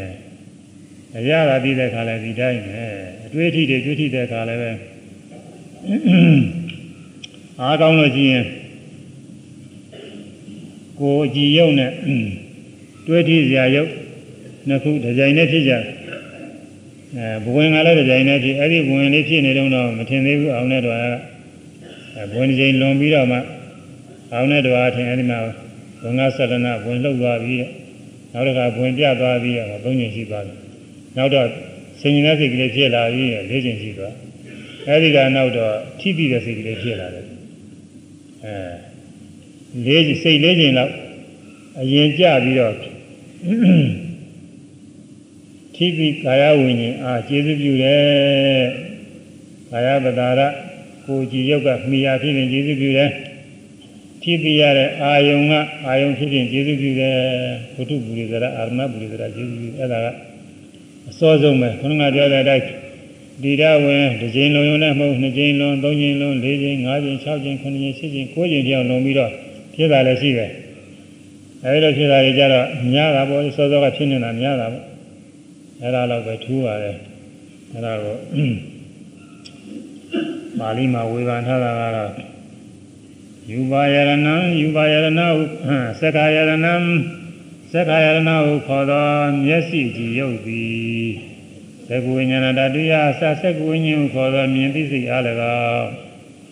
အရာကပြီးတဲ့ခါလည်းဒီတိုင်းပဲအတွေ့အထိတွေတွေ့ထိတဲ့ခါလည်းပဲအားကောင်းလို့ရှိရင်ကိုကြည်ရုံနဲ့တွေ့ထိစရာရုပ်နှစ်ခုဒီဇိုင်းနဲ့ဖြစ်ကြအဲဘဝင်ကလည်းဒီဇိုင်းနဲ့ဖြစ်အဲ့ဒီဘဝင်လေးဖြစ်နေတော့မထင်သေးဘူးအောင်နဲ့တော့အဲဘဝင်ဒီဇိုင်းလွန်ပြီးတော့မှအောင်နဲ့တော့ထင်အဲ့ဒီမှာဘင်္ဂသရဏဘဝင်လှုပ်သွားပြီး နောက်တစ်ခါဘဝင်ပြသွားပြီးတော့သုံးချိန်ရှိသွားတယ်နောက်တော့ဆင်ញင်တဲ့စိတ်ကလေးဖြစ်လာပြီးလေးချိန်ရှိသွားအဲ့ဒီကနောက်တော့ထိပြီးတဲ့စိတ်ကလေးဖြစ်လာတယ်အဲလေးစိတ်လေးချိန်လောက်အရင်ကြပြီးတော့ထိပြီးကာယဝိညာဉ်အားကျေစုပြုတယ်ကာယပဒါရကိုကြည်ရုပ်ကမိယာဖြစ်ရင်ကျေစုပြုတယ် ထိပြီးရတဲ့အာယုံကအာယုံဖြစ်ရင်ကျေစုပြုတယ်ဘုထုပူရိသရအာရဏပူရိသရကျေစုပြုအဲ့ဒါကအစောဆုံးပဲခုနကပြောတဲ့အတိုင်းဒီရဝင်တစ်ချိန်လုံးရုံနဲ့မဟုတ်နှစ်ချိန်လုံးသုံးချိန်လုံးလေးချိန်ငါးချိန်ခြောက်ချိန်ခုနှစ်ချိန်ရှစ်ချိန်ကိုးချိန်ပြောင်းလုံးပြီးတော့ဖြစ်တာလည်းရှိတယ်အဲဒီလိုဖြစ်တာတွေကြတော့များတာပေါ့စောစောကဖြစ်နေတာများတာပေါ့အဲ့ဒါတော့ပဲထူးပါတယ်အဲ့ဒါကိုပါဠိမှာဝေဘာထားတာကတော့ ယူပါယရဏံယူပါယရဏဟုသက္ကာယရဏံသက္ကာယရဏဟုခေါ်သောမျက်စိကြည်ရုပ်သည်သက္ကဝိညာဏတတုယအစသက္ကဝိညာဉ်ဟုခေါ်သောမြင်သိစိတ်အား၎င်း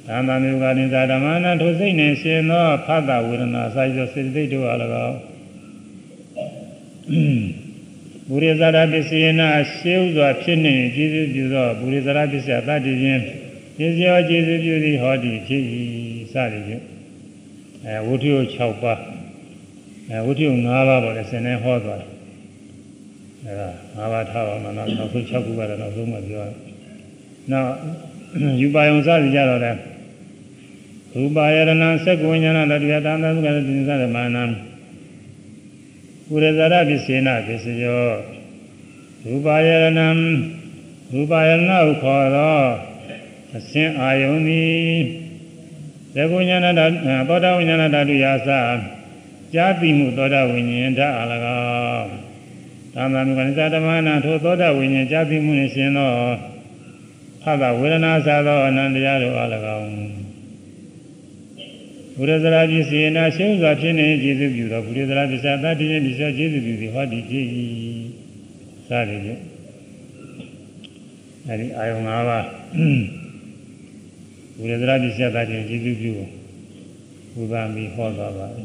သံသာမျိုးကနိစ္စဓမ္မနာထိုစိတ်နှင့်ရှင်သောဖသဝေဒနာစာရစေတိတ်တို့အား၎င်းဘူရိဇာရပစ္စယေနာရှေးဥစွာဖြစ်နေကျေးဇူးပြုသောဘူရိဇာရပစ္စယတတ္တိချင်း ကျေးဇူးရောကျေးဇူးပြုသည်ဟောသည်ဖြစ်၏စသည်ဖြင့်အဲဝုထု6ပါးအဲဝုထု5ပါးပေါ့လေဆင်းနေဟောသွားတယ်အဲဒါ5ပါးထားပါမှနောက်နောက်ဆုံး6ခုကတော့နောက်ဆုံးမှပြောရနောက်ယူပါယုံစသည်ကြတော့လေရူပါယရဏသက္ကဝိညာဏတတိယတန်တသုကတိသရမဏံပုရဇာရပစ္စေနပစ္စယောရူပါယရဏံရူပါယရဏဟုခေါ်သော အစင်အာယုန်သည်သေကုညာဏဓာသောတာဝိညာဏဓာတုယာသကြာတိမှုသောတာဝိညာဉ်ဓာအလကောသာမန်ကနိစ္စဓမ္မနာထိုသောတာဝိညာဉ်ကြာတိမှုနှင့်ရှင်သောဖသဝေဒနာသာသောအနန္တရားတို့အလကောဘုရဇရာပစ္စည်းနာရှင်းစွာဖြစ်နေကျေစုပြုသောဘုရဇရာပစ္စသတ္တိပစ္စည်းကျေစုပြုသည်ဟောဒီဖြစ်၏စသည်ဖြင့်အဲဒီအာယုံ၅ပါး ဘုရဇရာပစ္စသတ္တိကျေစုပြုဘုရားမီဟောသွားပါပြီ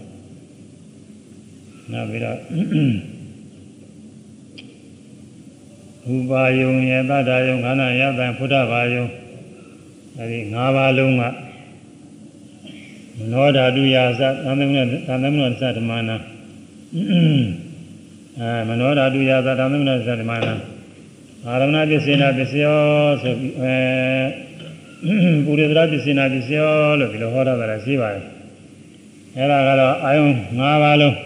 နောက်ပြီးတော့ဥပါယုံယသတ္တယုံခန္ဓာယတံဖုဒ္ဓဘာယုံအဲဒီ၅ပါးလုံးကမနောဓာတုယာသသံသမဏသံသမဏသဓမ္မနာအဲမနောဓာတုယာသသံသမဏသဓမ္မနာအာရမဏပစ္စေနာပစ္စယောဆိုပြီးအဲ ပုရိသရပစ္စေနာပစ္စယောလို့ဒီလိုဟောတာကလည်းရှိပါတယ်အဲဒါကတော့အာယုံ၅ပါးလုံး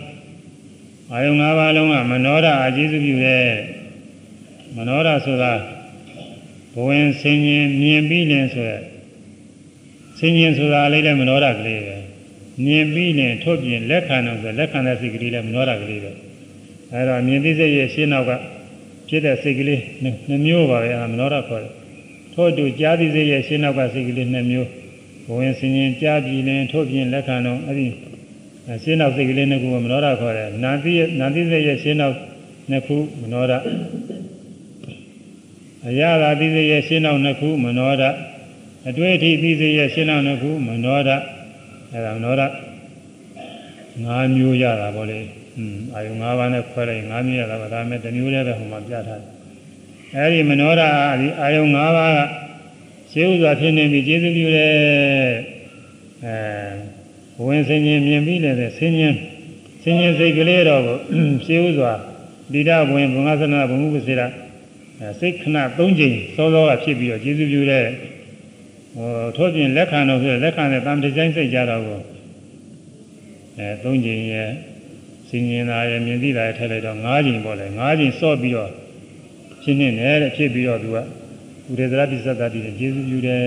အာယုံ၅ပါးလုံးကမနောဓာအကျေစုပြုတဲ့မနောဓာဆိုတာဘဝင်ဆင်ញင်မြင်ပြီးလင်ဆိုတဲ့ဆင်ញင်ဆိုတာလေးလည်းမနောဓာကလေးပဲမြင်ပြီးလင်ထုတ်ပြင်လက်ခံတော့ဆိုလက်ခံတဲ့စိတ်ကလေးလည်းမနောဓာကလေးပဲအဲဒါမြင်သိစိတ်ရဲ့ရှင်းနောက်ကဖြစ်တဲ့စိတ်ကလေးနှမျိုးပါပဲအဲမနောဓာခေါ်တယ် ထို့တူကြားသိစိတ်ရဲ့ရှင်းနောက်ကစိတ်ကလေးနှမျိုးဘဝင်ဆင်ញင်ကြားပြီးလင်ထုတ်ပြင်လက်ခံတော့အဲ့ဒီရှင်းနောက်စိတ်ကလေးနှစ်ခုကမနောဓာခေါ်တယ်နာတိရဲ့နာတိစိတ်ရဲ့ရှင်းနောက်နှစ်ခုမနောဓာအရာသာတိစိတ်ရဲ့ရှင်းနောက်နှစ်ခုမနောဓာအတွေ့အထိသိစေရဲ့ရှင်းနောက်နှစ်ခုမနောဓအဲဒါမနောဓ၅မျိုးရတာပေါ့လေอืมအာယု၅ပါးနဲ့ခွဲလိုက်၅မျိုးရတာပါဒါမဲ့တစ်မျိုးတည်းပဲဟိုမှာပြထားတယ် အဲဒီမနောဓဒီအာယု၅ပါးကရှင်းဥစွာဖြစ်နေပြီကျေစုပြုတယ်အဲဝင်စင်ရင်မြင်ပြီးလည်းဆင်းရင်ဆင်းရင်စိတ်ကလေးတော့ကိုရှင်းဥစွာတိဒဝင်ဘုံငါသနာဘုံမှုပစေတာစိတ်ခဏ၃ချိန်စောစောကဖြစ်ပြီးတော့ကျေစုပြုတဲ့ဟိုထို့ပြင်လက်ခံတော့ဆိုလက်ခံတဲ့တမ်တကြိုင်းစိတ်ကြတော့ကိုအဲ၃ချိန်ရဲ့စင်ញင်တာရဲ့မြင်သိတာရဲ့ထည့်လိုက်တော့၅ချိန်ပေါ့လေ၅ချိန်စော့ပြီးတော့ ရှင်းနေတယ်တဲ့ဖြစ်ပြီးတော့သူကဥဒေသရပိသတ္တတိနဲ့ကျေစုပြုတယ်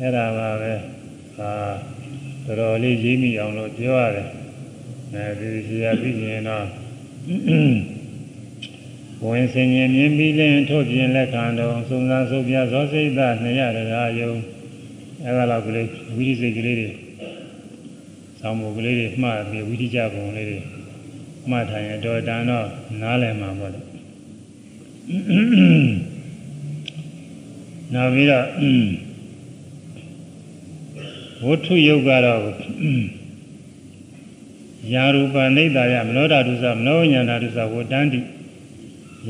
အဲ့ဒါပါပဲဟာတော်တော်လေးရေးမိအောင်လို့ပြောရတယ်အဲဒီဆရာပြီးရင်တော့ဝင်စင်ရင်မြင်ပြီးလင်းထို့ပြင်လက်ခံတော်စုံစမ်းဆုပ်ပြဇောစိတ်သားနှစ်ရတရားယုံအဲဒါတော့ကလေးဝိရိစိတ်ကလေးတွေဆောင်းမှုကလေးတွေမှတ်ပြီးဝိရိကြပုံလေးတွေမှတ်ထိုင်ရတော့တန်တော့နားလည်မှာပေါ့လေ နောက်ပြီးတော့ဝဋ္ထုယုတ်ကတော့ယာရူပနိဒ္ဒယမနောဓာတုသမနောညာဓာတုသဝတ္တန္တိ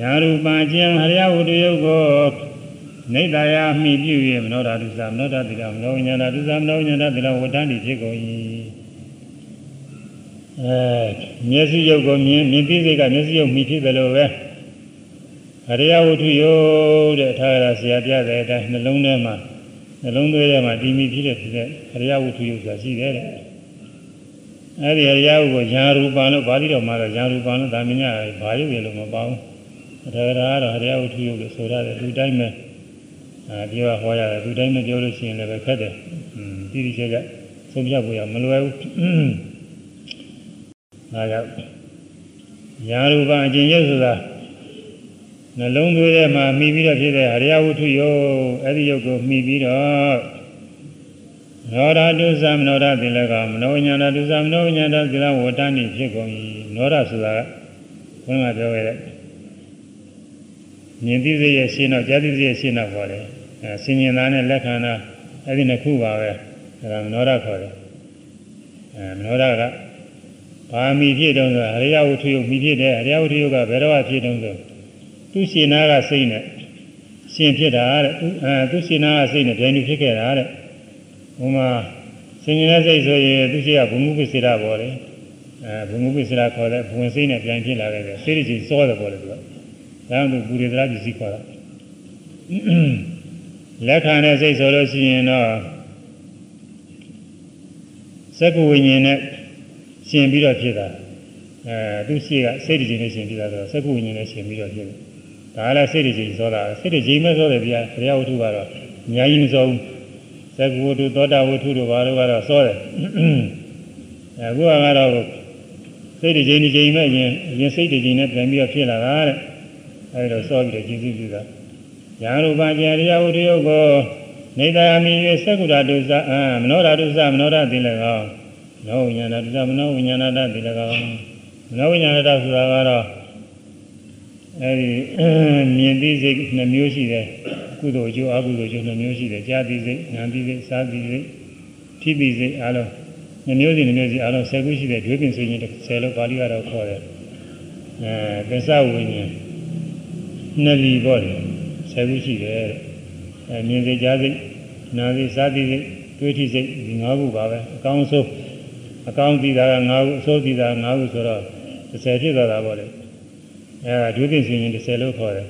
ယာရူပံကျင်ဟရိယဝတ္တယုတ်ကိုနေတရာမိပြု၍မနောဓာတုသမနောဓာတိကမနောညာဓာတုသမနောညာဓာတိကဝတ္တန္တိဖြစ်ကုန်၏အဲမျက်စိယုတ်ကိုမြင်မြင်သိစိတ်ကမျက်စိယုတ်မိဖြစ်တယ်လို့ပဲ အရိယဝတ္ထုယုတ်တဲ့ထားရဆရာပြတဲ့အတိုင်းနှလုံးထဲမှာနှလုံးသွေးထဲမှာတည်မိဖြစ်တဲ့ဖြစ်တဲ့အရိယဝတ္ထုယုတ်ဆိုတာရှိတယ်တဲ့အဲဒီအရိယဝတ္ထုကိုညာရူပံလို့ပါဠိတော်မှာတော့ညာရူပံလို့ဒါမင်းညာဘာယုတ်ရလို့မပေါဘူးအထာဂရာကတော့အရိယဝတ္ထုယုတ်လို့ဆိုရတယ်သူတိုင်းပဲအဲပြောဟောရတယ်သူတိုင်းမပြောလို့ရှိရင်လည်းပဲခက်တယ်อืมတိတိကျကျဆုံးဖြတ်ဖို့ရမလွယ်ဘူးဒါကြောင့်ညာရူပံအကျဉ်းရုပ်ဆိုတာ နှလုံးသွေးထဲမှာမိပြီးတော့ဖြစ်တဲ့အရိယဝတ္ထုယုတ်အဲ့ဒီယုတ်ကိုမိပြီးတော့နောရတုသမနောရတိလကမနောညာရတုသမနောညာရတိလဝတ္တဏိဖြစ်ကုန်၏နောရဆိုတာကဘုန်းကပြောခဲ့တဲ့မြင်သိစေရဲ့ရှင်းတော့ကြားသိစေရဲ့ရှင်းတော့ခေါ်တယ်အဲဆင်ញင်သားနဲ့လက်ခံတာအဲ့ဒီနှစ်ခုပါပဲအဲဒါမနောရခေါ်တယ်အဲမနောရကဘာမိဖြစ်တုံးဆိုအရိယဝတ္ထုယုတ်မိဖြစ်တယ်အရိယဝတ္ထုယုတ်ကဘယ်တော့ဖြစ်တုံးဆို သူရှင်နာကစိတ်နဲ့ရှင်ဖြစ်တာတဲ့အဲသူရှင်နာကစိတ်နဲ့ဒိုင်လူဖြစ်ခဲ့တာတဲ့ဟိုမှာဆင်ញင်တဲ့စိတ်ဆိုရင်သူရှိကဘုံမှုပစ္စည်းတာပေါ်တယ်အဲဘုံမှုပစ္စည်းတာခေါ်တဲ့ဘဝင်စိတ်နဲ့ပြန်ဖြစ်လာခဲ့တယ်စိတ်ကြီးစောတယ်ပေါ်တယ်သူကဒါကြောင့်သူပူရဒရာပစ္စည်းခေါ်တာလက်ခံတဲ့စိတ်ဆိုလို့ရှိရင်တော့စက္ကဝိညာဉ်နဲ့ရှင်ပြီးတော့ဖြစ်တာအဲသူရှိကစိတ်တည်ခြင်းနဲ့ရှင်ပြီးတာဆိုတော့စက္ကဝိညာဉ်နဲ့ရှင်ပြီးတော့ဖြစ်တယ် ဒါလည်းစိတ်တည်စောတာစိတ်တည်မဲ့စောတယ်ဗျာဘုရားဝတ္ထုကတော့အများကြီးမစောဘူးသက္ကဝတ္ထုသောတာဝတ္ထုတို့ဘာလို့ကတော့စောတယ်အခုကတော့စိတ်တစ်ချိန်တစ်ချိန်မဲ့ရင်ရင်စိတ်တစ်ချိန်နဲ့ပြန်ပြီးတော့ဖြစ်လာတာတဲ့အဲဒီတော့စောပြီးတော့ကျေးဇူးပြုတာညာရူပကြာရိယဝတ္ထုယုတ်ကိုနေတယာမီ၍သက္ကုရတုသအာမနောရတုသမနောရတိလည်းကောမနောဝိညာဏတုသမနောဝိညာဏတတိလည်းကောမနောဝိညာဏတဆိုတာကတော့ အဲဒီမြင်သိစိတ်နှမျိုးရှိတယ်ကုသိုလ်အကျိုးအကုသိုလ်အကျိုးနှမျိုးရှိတယ်ကြားသိစိတ်ဉာဏ်သိစိတ်စားသိစိတ်ထိသိစိတ်အားလုံးနှမျိုးစီနှမျိုးစီအားလုံး10ခုရှိတဲ့ဒွေပင်ဆိုရင်10လို့ပါဠိကတော့ခေါ်တယ်အဲသစ္စာဝိညာဉ်နှစ်လီပေါ့တယ်10ခုရှိတယ်အဲမြင်စိတ်ကြားစိတ်နာစိတ်စားသိစိတ်တွေးထိစိတ်ဒီ၅ခုပါပဲအကောင်းဆုံးအကောင်းသိတာက၅ခုအဆိုးသိတာ၅ခုဆိုတော့10ဖြစ်သွားတာပေါ့လေ အဲဒါဒွေပင်ဆိုရင်10လို့ခေါ်တယ်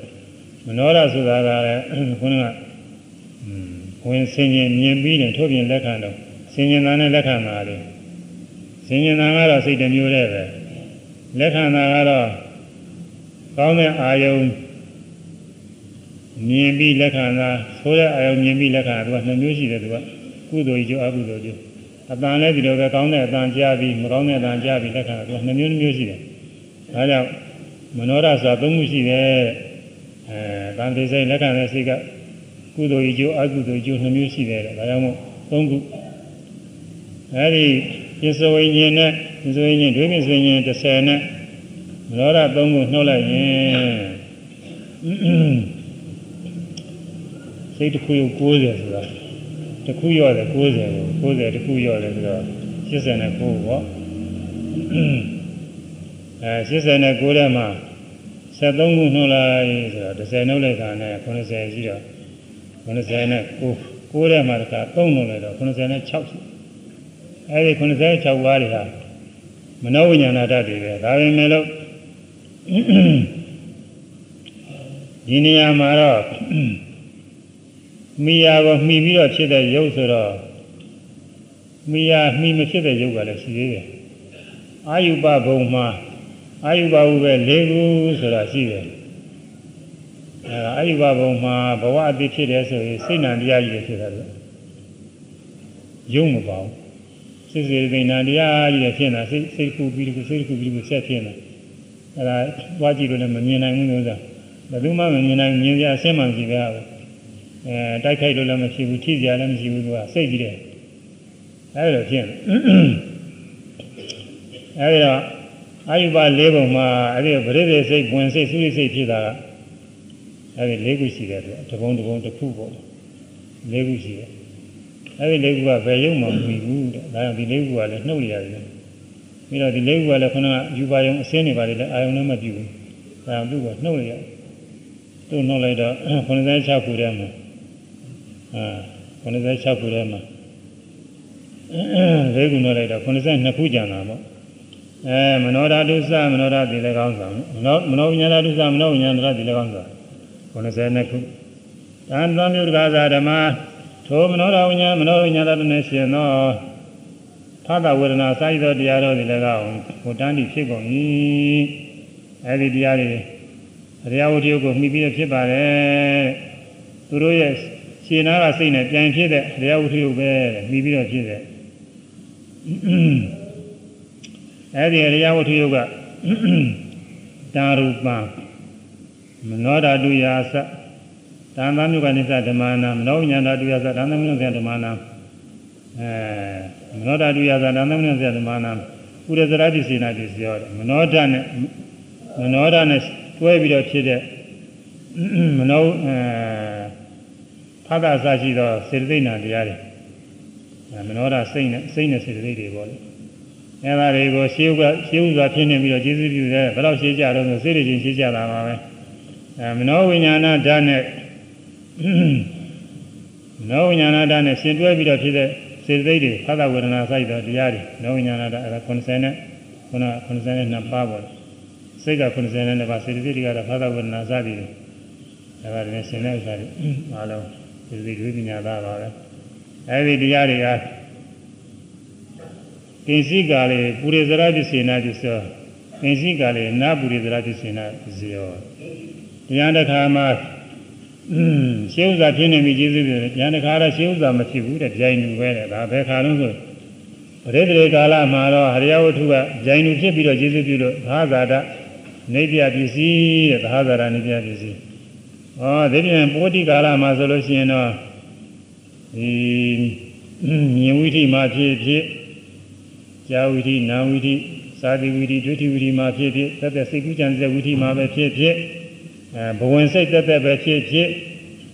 မနောရဆိုတာကလည်းခုနကဝင်ဆင်ញင်မြင်ပြီးရင်ထို့ပြင်လက်ခံတော့ဆင်ញင်တာနဲ့လက်ခံတာလေဆင်ញင်တာကတော့စိတ်တစ်မျိုးတည်းပဲလက်ခံတာကတော့ကောင်းတဲ့အာယုံမြင်ပြီးလက်ခံတာဆိုတဲ့အာယုံမြင်ပြီးလက်ခံတာသူကနှစ်မျိုးရှိတယ်သူကကုသိုလ်ကြီးအကုသိုလ်ကြီးအတန်လည်းဒီလိုပဲကောင်းတဲ့အတန်ကြားပြီးမကောင်းတဲ့အတန်ကြားပြီးလက်ခံတာသူကနှစ်မျိုးမျိုးရှိတယ်ဒါကြောင့် မနောရဆိုတာသုံးခုရှိတယ်အဲတန်တိစိတ်လက်ခံတဲ့စိတ်ကကုသိုလ်ကြီးကျိုးအကုသိုလ်ကျိုးနှစ်မျိုးရှိတယ်တဲ့ဒါကြောင့်မို့သုံးခုအဲဒီပစ္စဝိညာဉ်နဲ့ပစ္စဝိညာဉ်ဒွေပစ္စဝိညာဉ်30နဲ့မနောရသုံးခုနှုတ်လိုက်ရင်စိတ်တစ်ခုကို60ဆိုတာတစ်ခုရော့တယ်60ကို60တစ်ခုရော့တယ်ဆိုတော့89ပေါ့ အဲ89ထဲမှာ73ခုနှုတ်လိုက်ဆိုတော့30နှုတ်လိုက်တာနဲ့90ရှိတော့90နဲ့9 9ထဲမှာတခါ3နှုတ်လိုက်တော့96ရှိအဲဒီ96ပါးတွေဟာမနောဝိညာဏဓာတ်တွေပဲဒါပေမဲ့လို့ဒီနေရာမှာတော့မိယာကိုမှီပြီးတော့ဖြစ်တဲ့ရုပ်ဆိုတော့မိယာမှီမဖြစ်တဲ့ရုပ်ကလည်းရှိသေးတယ်အာယုပဘုံမှာ အာယုဘဝပဲ၄ခုဆိုတာရှိတယ်အဲအာယုဘဘုံမှာဘဝအတိဖြစ်တယ်ဆိုရင်စိတ်နံတရားကြီးတွေဖြစ်တာလေယုံမပါဘူးစိတ်စေတနာတရားကြီးတွေဖြစ်နေတာစိတ်စိတ်ကူပြီးဒီစိတ်ကူပြီးဒီဆက်ဖြစ်နေအဲဒါသွားကြည့်လို့လည်းမမြင်နိုင်ဘူးလို့ဆိုတာဘယ်သူမှမမြင်နိုင်မြင်ကြအဆင်းမှမရှိပါဘူးအဲတိုက်ခိုက်လို့လည်းမရှိဘူးထိစရာလည်းမရှိဘူးသူကစိတ်ကြီးတယ်အဲလိုဖြစ်နေအဲဒီတော့ အာယုဘ၄ပုံမှာအဲ့ဒီဗရိသေစိတ်ဝင်စိတ်သုရိစိတ်ဖြစ်တာကအဲ့ဒီ၄ခုရှိတယ်သူတပုံတပုံတစ်ခုပေါ့၄ခုရှိတယ်အဲ့ဒီ၄ခုကဘယ်ရုံမှမမီဘူးတဲ့ဒါကြောင့်ဒီ၄ခုကလည်းနှုတ်ရတယ်ပြီးတော့ဒီ၄ခုကလည်းခဏယူပါယုံအစင်းနေပါလေအာယုံနဲ့မပြူဘူးဒါကြောင့်သူကနှုတ်ရသူ့နှုတ်လိုက်တော့96ခုထဲမှာအာ96ခုထဲမှာ၄ခုနှုတ်လိုက်တော့92ခုကျန်တာပေါ့ အဲမနောဓာတုသမနောဓာတိလည်းကောင်းဆောင်မနောမနောဝိညာဏတုသမနောဝိညာဏဓာတိလည်းကောင်းဆောင်92ခုတန်တော်မျိုးတကားသာဓမ္မထိုမနောဓာဝိညာဏမနောဝိညာဏဓာတ်နဲ့ရှင်သောသာသဝေဒနာစာရသောတရားတော်ဒီလည်းကောင်းဟိုတန်းတိဖြစ်ကုန်၏အဲဒီတရားတွေတရားဝတ္ထုကိုမှီပြီးဖြစ်ပါတယ်သူတို့ရဲ့ရှင်းနာကစိတ်နဲ့ပြန်ဖြစ်တဲ့တရားဝတ္ထုပဲမှီပြီးတော့ဖြစ်တဲ့ အဲ့ဒီအရိယဝတ္ထုယုတ်ကတာရူပံမနောဓာတုယာသတန်သာမြုကနိစ္စဓမ္မနာမနောဉာဏဓာတုယာသတန်သာမြုကဓမ္မနာအဲမနောဓာတုယာသတန်သာမြုကဓမ္မနာပုရဇရာတိစေနာတိပြောတယ်မနောဓာနဲ့မနောဓာနဲ့တွဲပြီးတော့ဖြစ်တဲ့မနောအဲဖသအစရှိသောစေတသိက်နာတရားတွေမနောဓာစိတ်နဲ့စိတ်နဲ့စေတသိက်တွေပေါ့လေ အဲဒါတွေကိုရှင်းဥကရှင်းဥစွာဖြစ်နေပြီးတော့ကျေးဇူးပြုတယ်ဘယ်တော့ရှင်းကြတော့ဆိုစိတ်တွေချင်းရှင်းကြတာပါပဲအဲမနောဝိညာဏဓာတ်နဲ့မနောဝိညာဏဓာတ်နဲ့ရှင်တွဲပြီးတော့ဖြစ်တဲ့စေတသိက်တွေဖသဝေဒနာစိုက်တော်တရားတွေနောဝိညာဏဓာတ်အဲဒါ90နဲ့ခုန92ပါးပေါ့စိတ်က90နဲ့ပါစေတသိက်တွေကတော့ဖသဝေဒနာစသည်တွေအဲဒါတွေရှင်တဲ့ဥစ္စာတွေအားလုံးစေတသိက်တွေပညာသားပါပဲအဲဒီတရားတွေက ကိဉ္စိကာလေပုရိသရပစ္စေနာပစ္စယောကိဉ္စိကာလေနာပုရိသရပစ္စေနာပစ္စယောတရားတစ်ခါမှာอืมရှင်းဥစွာဖြစ်နေပြီကျေးဇူးပြုတယ်ဉာဏ်တစ်ခါတော့ရှင်းဥစွာမဖြစ်ဘူးတဲ့ကြိုင်လူပဲတဲ့ဒါဘယ်ခါလုံးဆိုပရိသေကာလမှာတော့ဟရိယဝတ္ထုကကြိုင်လူဖြစ်ပြီးတော့ကျေးဇူးပြုလို့သာဇာတနေပြပစ္စည်းတဲ့သာဇာတနေပြပစ္စည်းဩဒီပြင်ပိုတိကာလမှာဆိုလို့ရှိရင်တော့ဒီမြင်ဝိထိမှာဖြစ်ဖြစ် ကြာဝိထိနာဝိထိသာတိဝိထိဒုတိဝိထိမှာဖြစ်ဖြစ်သက်သက်စိတ်ကူးကြံတဲ့ဝိထိမှာပဲဖြစ်ဖြစ်အဲဘဝင်စိတ်တက်တက်ပဲဖြစ်ဖြစ်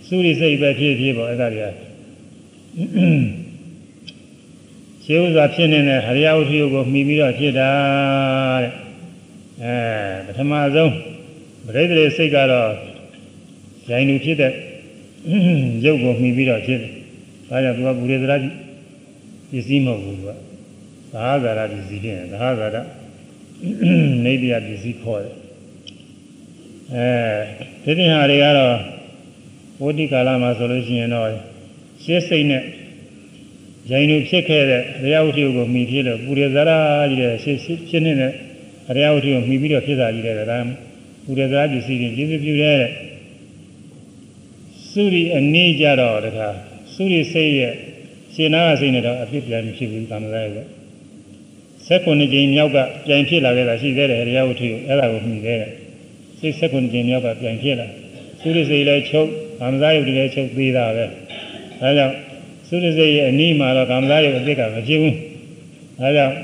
သုရိစိတ်ပဲဖြစ်ဖြစ်ပေါ့အဲ့ဒါတွေကရှင်းဥစွာဖြစ်နေတဲ့ဟရိယဝတ္ထုကိုမှီပြီးတော့ဖြစ်တာတဲ့အဲပထမဆုံးပရိသေစိတ်ကတော့ဇိုင်လူဖြစ်တဲ့ရုပ်ကိုမှီပြီးတော့ဖြစ်တယ်။ဒါကြောင့်သူကပုရိသရာပစ္စည်းမဟုတ်ဘူးသူက သာဟာဇာရပစ္စည်းဖြစ်တယ်သာဟာဇာရနေပြပစ္စည်းခေါ်တယ်။အဲဒီတင်ဟာတွေကတော့ဝဋ္ဌိကာလမှာဆိုလို့ရှိရင်တော့ရှင်းစိတ်နဲ့ဂျိုင်လူဖြစ်ခဲ့တဲ့ရေယဝတ္ထုကိုမှီဖြစ်လို့ပုရိသရာကြီးတဲ့ရှင်းဖြစ်နေတဲ့ရေယဝတ္ထုကိုမှီပြီးတော့ဖြစ်တာကြီးတဲ့ဒါပုရိသရာပစ္စည်းတွေကျေးဇူးပြုတဲ့သုရိအနည်းကြတော့တခါသုရိစိတ်ရဲ့ရှင်နာကစိတ်နဲ့တော့အဖြစ်ပြန်ဖြစ်ဘူးကာမရာရဲ့ ဆက်ခုနှစ်ကြိမ်မြောက်ကပြန်ဖြစ်လာခဲ့တာရှိသေးတယ်ရေယဝတ္ထုအဲ့ဒါကိုမှီခဲ့တဲ့စိတ်ဆက်ခုနှစ်ကြိမ်မြောက်ကပြန်ဖြစ်လာသုရိစိတ်လည်းချုပ်ကာမရာယုတ်လည်းချုပ်သေးတာပဲဒါကြောင့်သုရိစိတ်ရဲ့အနည်းမှာတော့ကာမရာယုတ်အစ်ကမဖြစ်ဘူးဒါကြောင့်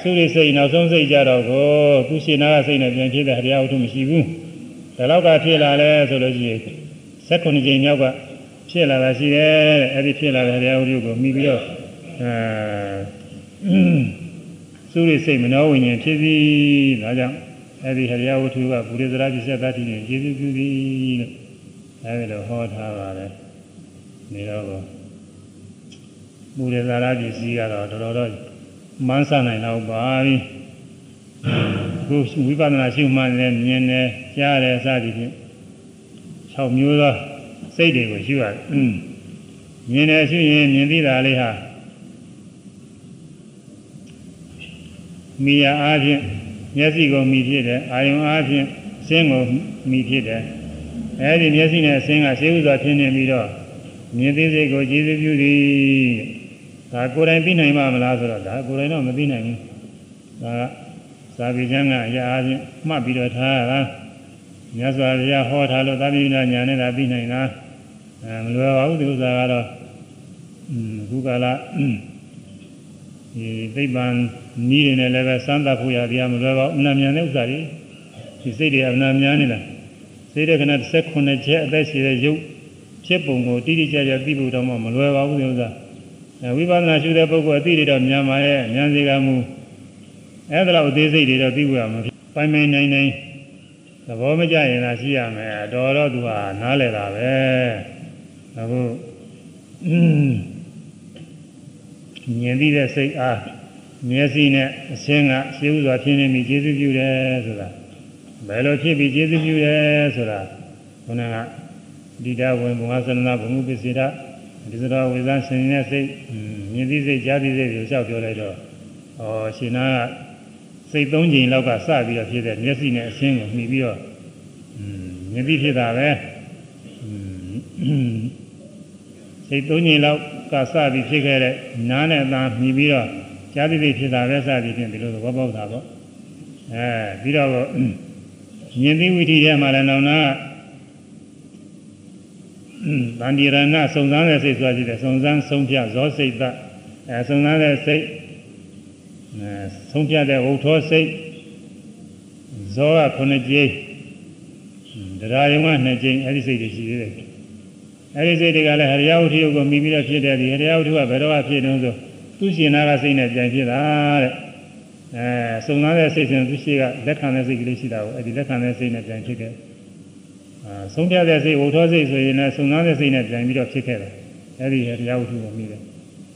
သုရိစိတ်နောက်ဆုံးစိတ်ကြတော့ကိုသူရှင်နာကစိတ်နဲ့ပြန်ဖြစ်တဲ့ရေယဝတ္ထုမရှိဘူးဒါတော့ကဖြစ်လာလဲဆိုလို့ရှိရင်ဆက်ခုနှစ်ကြိမ်မြောက်ကဖြစ်လာတာရှိတယ်တဲ့အဲ့ဒီဖြစ်လာတဲ့တရားဥဒုကိုမိပြီးတော့အဲ သုရိစိတ်မနောဝိညာဉ်ဖြစ်ပြီးဒါကြောင့်အဲ့ဒီဟရိယဝတ္ထုကဘုရိသရာပြစ္ဆသတိနဲ့ကျေစုပြုသည်လို့အဲ့ဒီလိုဟောထားပါတယ်နေတော့ဘုရိသရာပစ္စည်းကတော့တော်တော်တော့မန်းဆနိုင်တော့ပါပြီခုဝိပဿနာရှုမှန်းနေမြင်နေကြားတယ်စသည်ဖြင့်6မျိုးသောစိတ်တွေကိုရှုရတယ်။မြင်တယ်ရှုရင်မြင်သိတာလေးဟာ မိယာအားဖြင့်မျက်စိကိုမိဖြစ်တယ်အာယုံအားဖြင့်စင်းကိုမိဖြစ်တယ်အဲဒီမျက်စိနဲ့စင်းကရှေးဥစွာဖြစ်နေပြီးတော့မြင်သိစိတ်ကိုကြည်စပြုသည်ဒါကိုယ်တိုင်သိနိုင်မှာမလားဆိုတော့ဒါကိုယ်တိုင်တော့မသိနိုင်ဘူးဒါကသာဝိကျမ်းကအရာအားဖြင့်မှတ်ပြီးတော့ထားရတာမြတ်စွာဘုရားဟောထားလို့သာသနာညာနဲ့သာသိနိုင်တာအဲမလွယ်ပါဘူးဒီဥစ္စာကတော့အခုကလာ ဒီသိပ္ပံနီးနေတယ်လည်းပဲစမ်းသပ်ဖို့ရတရားမလွယ်ပါဘူးအနာမြန်တဲ့ဥစ္စာတွေဒီစိတ်တွေအနာမြန်နေတာစိတ်တဲ့ခဏ16ချက်အသက်ရှိတဲ့ရုပ်ဖြစ်ပုံကိုတိတိကျကျသိဖို့တော့မလွယ်ပါဘူးဒီဥစ္စာအဲဝိပဿနာရှုတဲ့ပုဂ္ဂိုလ်အသိတွေတော့မြန်ပါရဲ့မြန်စေကမူအဲ့ဒါတော့အသေးစိတ်တွေတော့သိဖို့ရမှာပိုင်ပိုင်နိုင်နိုင်သဘောမကျရင်သာရှိရမယ်တော်တော့သူဟာနားလည်တာပဲအခု မြင်သိတဲ့စိတ်အားမျက်စိနဲ့အရှင်းကရှင်းဥစွာဖြစ်နေပြီကျေစုပြုတယ်ဆိုတာဘယ်လိုဖြစ်ပြီးကျေစုပြုတယ်ဆိုတာခုနကဒီတဝင်ဘုံသနနာဘုံပစ္စေတဒီစတော်ဝေဇန်ရှင်နေတဲ့စိတ်မြင်သိစိတ်ကြားသိစိတ်ကိုလျှောက်ပြောလိုက်တော့ဩရှင်နာကစိတ်သုံးချိန်လောက်ကစပြီးတော့ဖြစ်တဲ့မျက်စိနဲ့အရှင်းကိုမှီပြီးတော့မြင်ပြီးဖြစ်တာပဲစိတ်သုံးချိန်လောက် ကစပြီးဖြစ်ခဲ့တဲ့နားနဲ့အသာမှီပြီးတော့ကြားသိသိဖြစ်တာပဲစသည်ဖြင့်ဒီလိုသဘောပေါက်တာပေါ့အဲပြီးတော့မြင်သိဝိธีထဲမှာလည်းနောင်နာဗန္ဒီရဏစုံစမ်းတဲ့စိတ်ဆိုတာရှိတယ်စုံစမ်းဆုံးဖြတ်ဇောစိတ်တအဲစုံစမ်းတဲ့စိတ်အဲဆုံးဖြတ်တဲ့ဝုထောစိတ်ဇောက9ကြိမ်တရားယုံက2ကြိမ်အဲ့ဒီစိတ်တွေရှိသေးတယ် အဲ့ဒီစိတ်တွေကလည်းဟရိယဝတ္ထုကိုမိပြီးတော့ဖြစ်တဲ့ဒီဟရိယဝတ္ထုကဘယ်တော့ဖြစ်တုံးဆိုသူရှင်နာကစိတ်နဲ့ပြန်ဖြစ်တာတဲ့အဲစုံစမ်းတဲ့စိတ်စဉ်သူရှိကလက်ခံတဲ့စိတ်ကလေးရှိတာကိုအဲ့ဒီလက်ခံတဲ့စိတ်နဲ့ပြန်ဖြစ်ခဲ့အာဆုံးဖြတ်တဲ့စိတ်ဝုထောစိတ်ဆိုရင်လည်းစုံစမ်းတဲ့စိတ်နဲ့ပြန်ပြီးတော့ဖြစ်ခဲ့တယ်အဲ့ဒီဟရိယဝတ္ထုကိုမိတယ်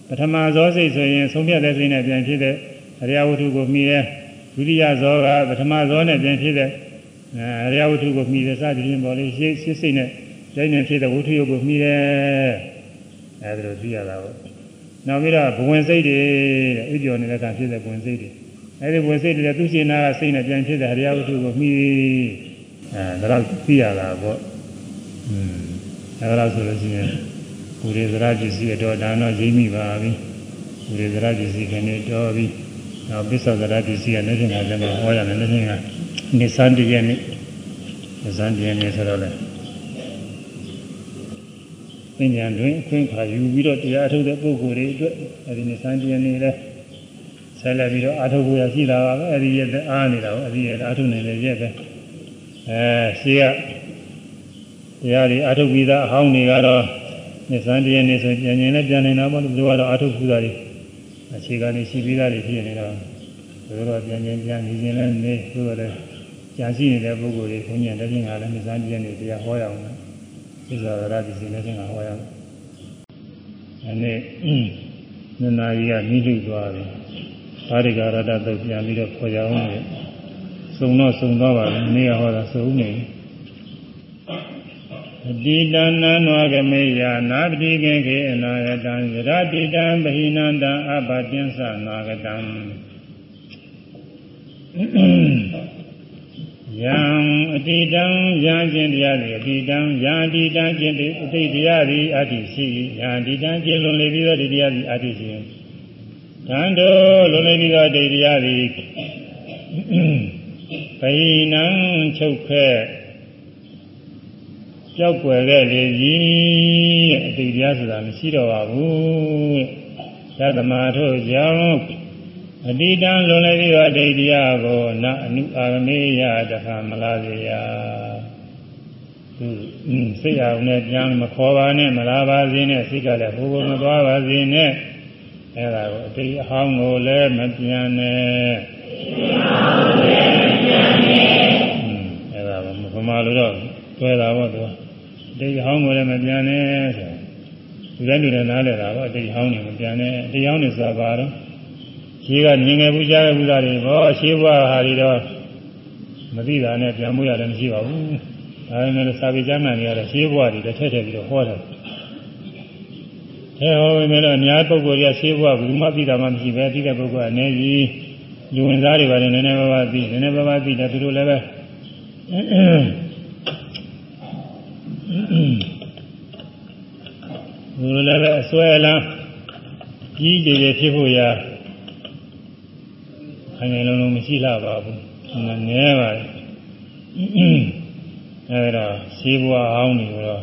ပထမဇောစိတ်ဆိုရင်ဆုံးဖြတ်တဲ့စိတ်နဲ့ပြန်ဖြစ်တဲ့အရိယဝတ္ထုကိုမှီတယ်ဒုတိယဇောကပထမဇောနဲ့ပြန်ဖြစ်တဲ့အရိယဝတ္ထုကိုမှီတယ်စသည်ဖြင့်ပေါ်လေရှင်းရှင်းစိတ်နဲ့ ကျိုင်းနေဖြစ်တဲ့ဝတ္ထုရုပ်ကိုမှီတယ်အဲဒီလိုသိရတာပေါ့နောက်ပြီးတော့ဘဝင်စိတ်တွေတဲ့ဥကျော်နေတဲ့ကဖြစ်တဲ့ဘဝင်စိတ်တွေအဲဒီဘဝင်စိတ်တွေသူရှင်နာကစိတ်နဲ့ပြန်ဖြစ်တဲ့အရိယဝတ္ထုကိုမှီအဲဒါတော့သိရတာပေါ့อืมအဲဒါဆိုလို့ရှိရင်ဘူရိသရပစ္စည်းတော့ဒါတော့ရိမ့်မိပါပြီဘူရိသရပစ္စည်းကနေတော်ပြီနောက်ပစ္ဆသရပစ္စည်းကလည်းပြင်လာတယ်မှာဟောရတယ်လည်းပြင်ကနေစံတည်းရဲ့နေ့ဇန်တည်းနေ့ဆိုတော့လေ ပညာတွင်အခွင့်ခါယူပြီးတော့တရားထုတ်တဲ့ပုဂ္ဂိုလ်တွေအတွက်အဲဒီနေ့စံတည်းနေ့လဲဆက်လက်ပြီးတော့အာထုတ်ဖို့ရရှိတာပါပဲအဲဒီရဲ့အားနေတာကိုအဲဒီရဲ့အာထုတ်နေလေရဲ့ပဲအဲရှိကတရားတွေအာထုတ်ပြီးသားအဟောင်းတွေကတော့နေစံတည်းနေ့ဆိုပြန်ရင်လည်းပြန်နေတာပေါ့လို့ပြောတော့အာထုတ်ခုတာတွေအခြေခံနေရှိပြီးသားတွေဖြစ်နေတော့ဘယ်လိုတော့ပြန်ရင်ပြန်နေခြင်းလည်းနေဆိုတော့လည်းကြာရှိနေတဲ့ပုဂ္ဂိုလ်တွေဘုန်းကြီးတည်းကလည်းနေစံတည်းနေ့တရားဟောရအောင်လား သစ္စာရတိစီလည်းသင်္ကဟောရအောင်အဲ့ဒီနနာကြီးကမိလိသွားပြီဘာရိကရတသုတ်ပြန်ပြီးတော့ခေါ်ရအောင်လေစုံတော့စုံသွားပါပြီနေ့ကဟောတာစုံနေအတိတနံနောကမေယနာပတိကေခေအနာယတံယရတိတံဗဟိနန္တံအဘတိသနာဂတံ ယံအတိတံယံကျင့်တရားသည်အတိတံယံအတိတံကျင့်အတိတရားသည်အတ္တိရှိယံအတိတံကျင့်လွန်လေပြီးသောတရားသည်အတ္တိရှိတန်တော်လွန်လေပြီးသောတရားသည်ဘိနံချုပ်ခဲကြောက်ွယ်ခဲ့လေကြီးအတိတရားဆိုတာမရှိတော့ပါဘူးတဲ့သတ္တမထို့ကြောင့် အတိတံလွန်လည်းပြီးတော့အတိတ်တရားကိုနအနုအာမေယတခါမလားစေရသူစိတ်အောင်နဲ့ပြန်မခေါ်ပါနဲ့မလားပါစေနဲ့စိတ်ကလည်းဘိုးဘိုးမသွားပါစေနဲ့အဲဒါကိုအတိတ်အဟောင်းကိုလည်းမပြန်နဲ့အဲဒါကဘုမာလိုတော့တွဲတာပေါ့သူအတိတ်အဟောင်းကိုလည်းမပြန်နဲ့ဆိုလူတိုင်းလူတိုင်းနားလည်တာပေါ့အတိတ်အဟောင်းတွေမပြန်နဲ့အတိတ်အဟောင်းတွေဆိုတာဘာတော့ ရှိကမြင်ငယ်ဘူးကြားခဲ့ဘူးသားတွေဘောအရှိဘွားဟာတွေတော့မသိတာနဲ့ပြန်မှုရတယ်မရှိပါဘူးဒါပေမဲ့စာပေကျမ်းဂန်တွေကတော့ရှိဘွားတွေတစ်ထက်ထက်ပြီးတော့ဟောတယ်အဲဟောပေမဲ့အများပုဂ္ဂိုလ်တွေကရှိဘွားဘူးမှသိတာမှမရှိပဲသိတဲ့ပုဂ္ဂိုလ်အနေကြီးလူဝင်စားတွေပါတယ်နည်းနည်းပါးပါးသိနည်းနည်းပါးပါးသိတယ်သူတို့လည်းပဲသူတို့လည်းပဲအစွဲလန်းကြီးကြည်ကြည်ဖြစ်ဖို့ရာ အငယ်လုံးလုံးမရှိလာပါဘူးငယ်ပါလေအဲဒါရှင်းဘွားအောင်နေတော့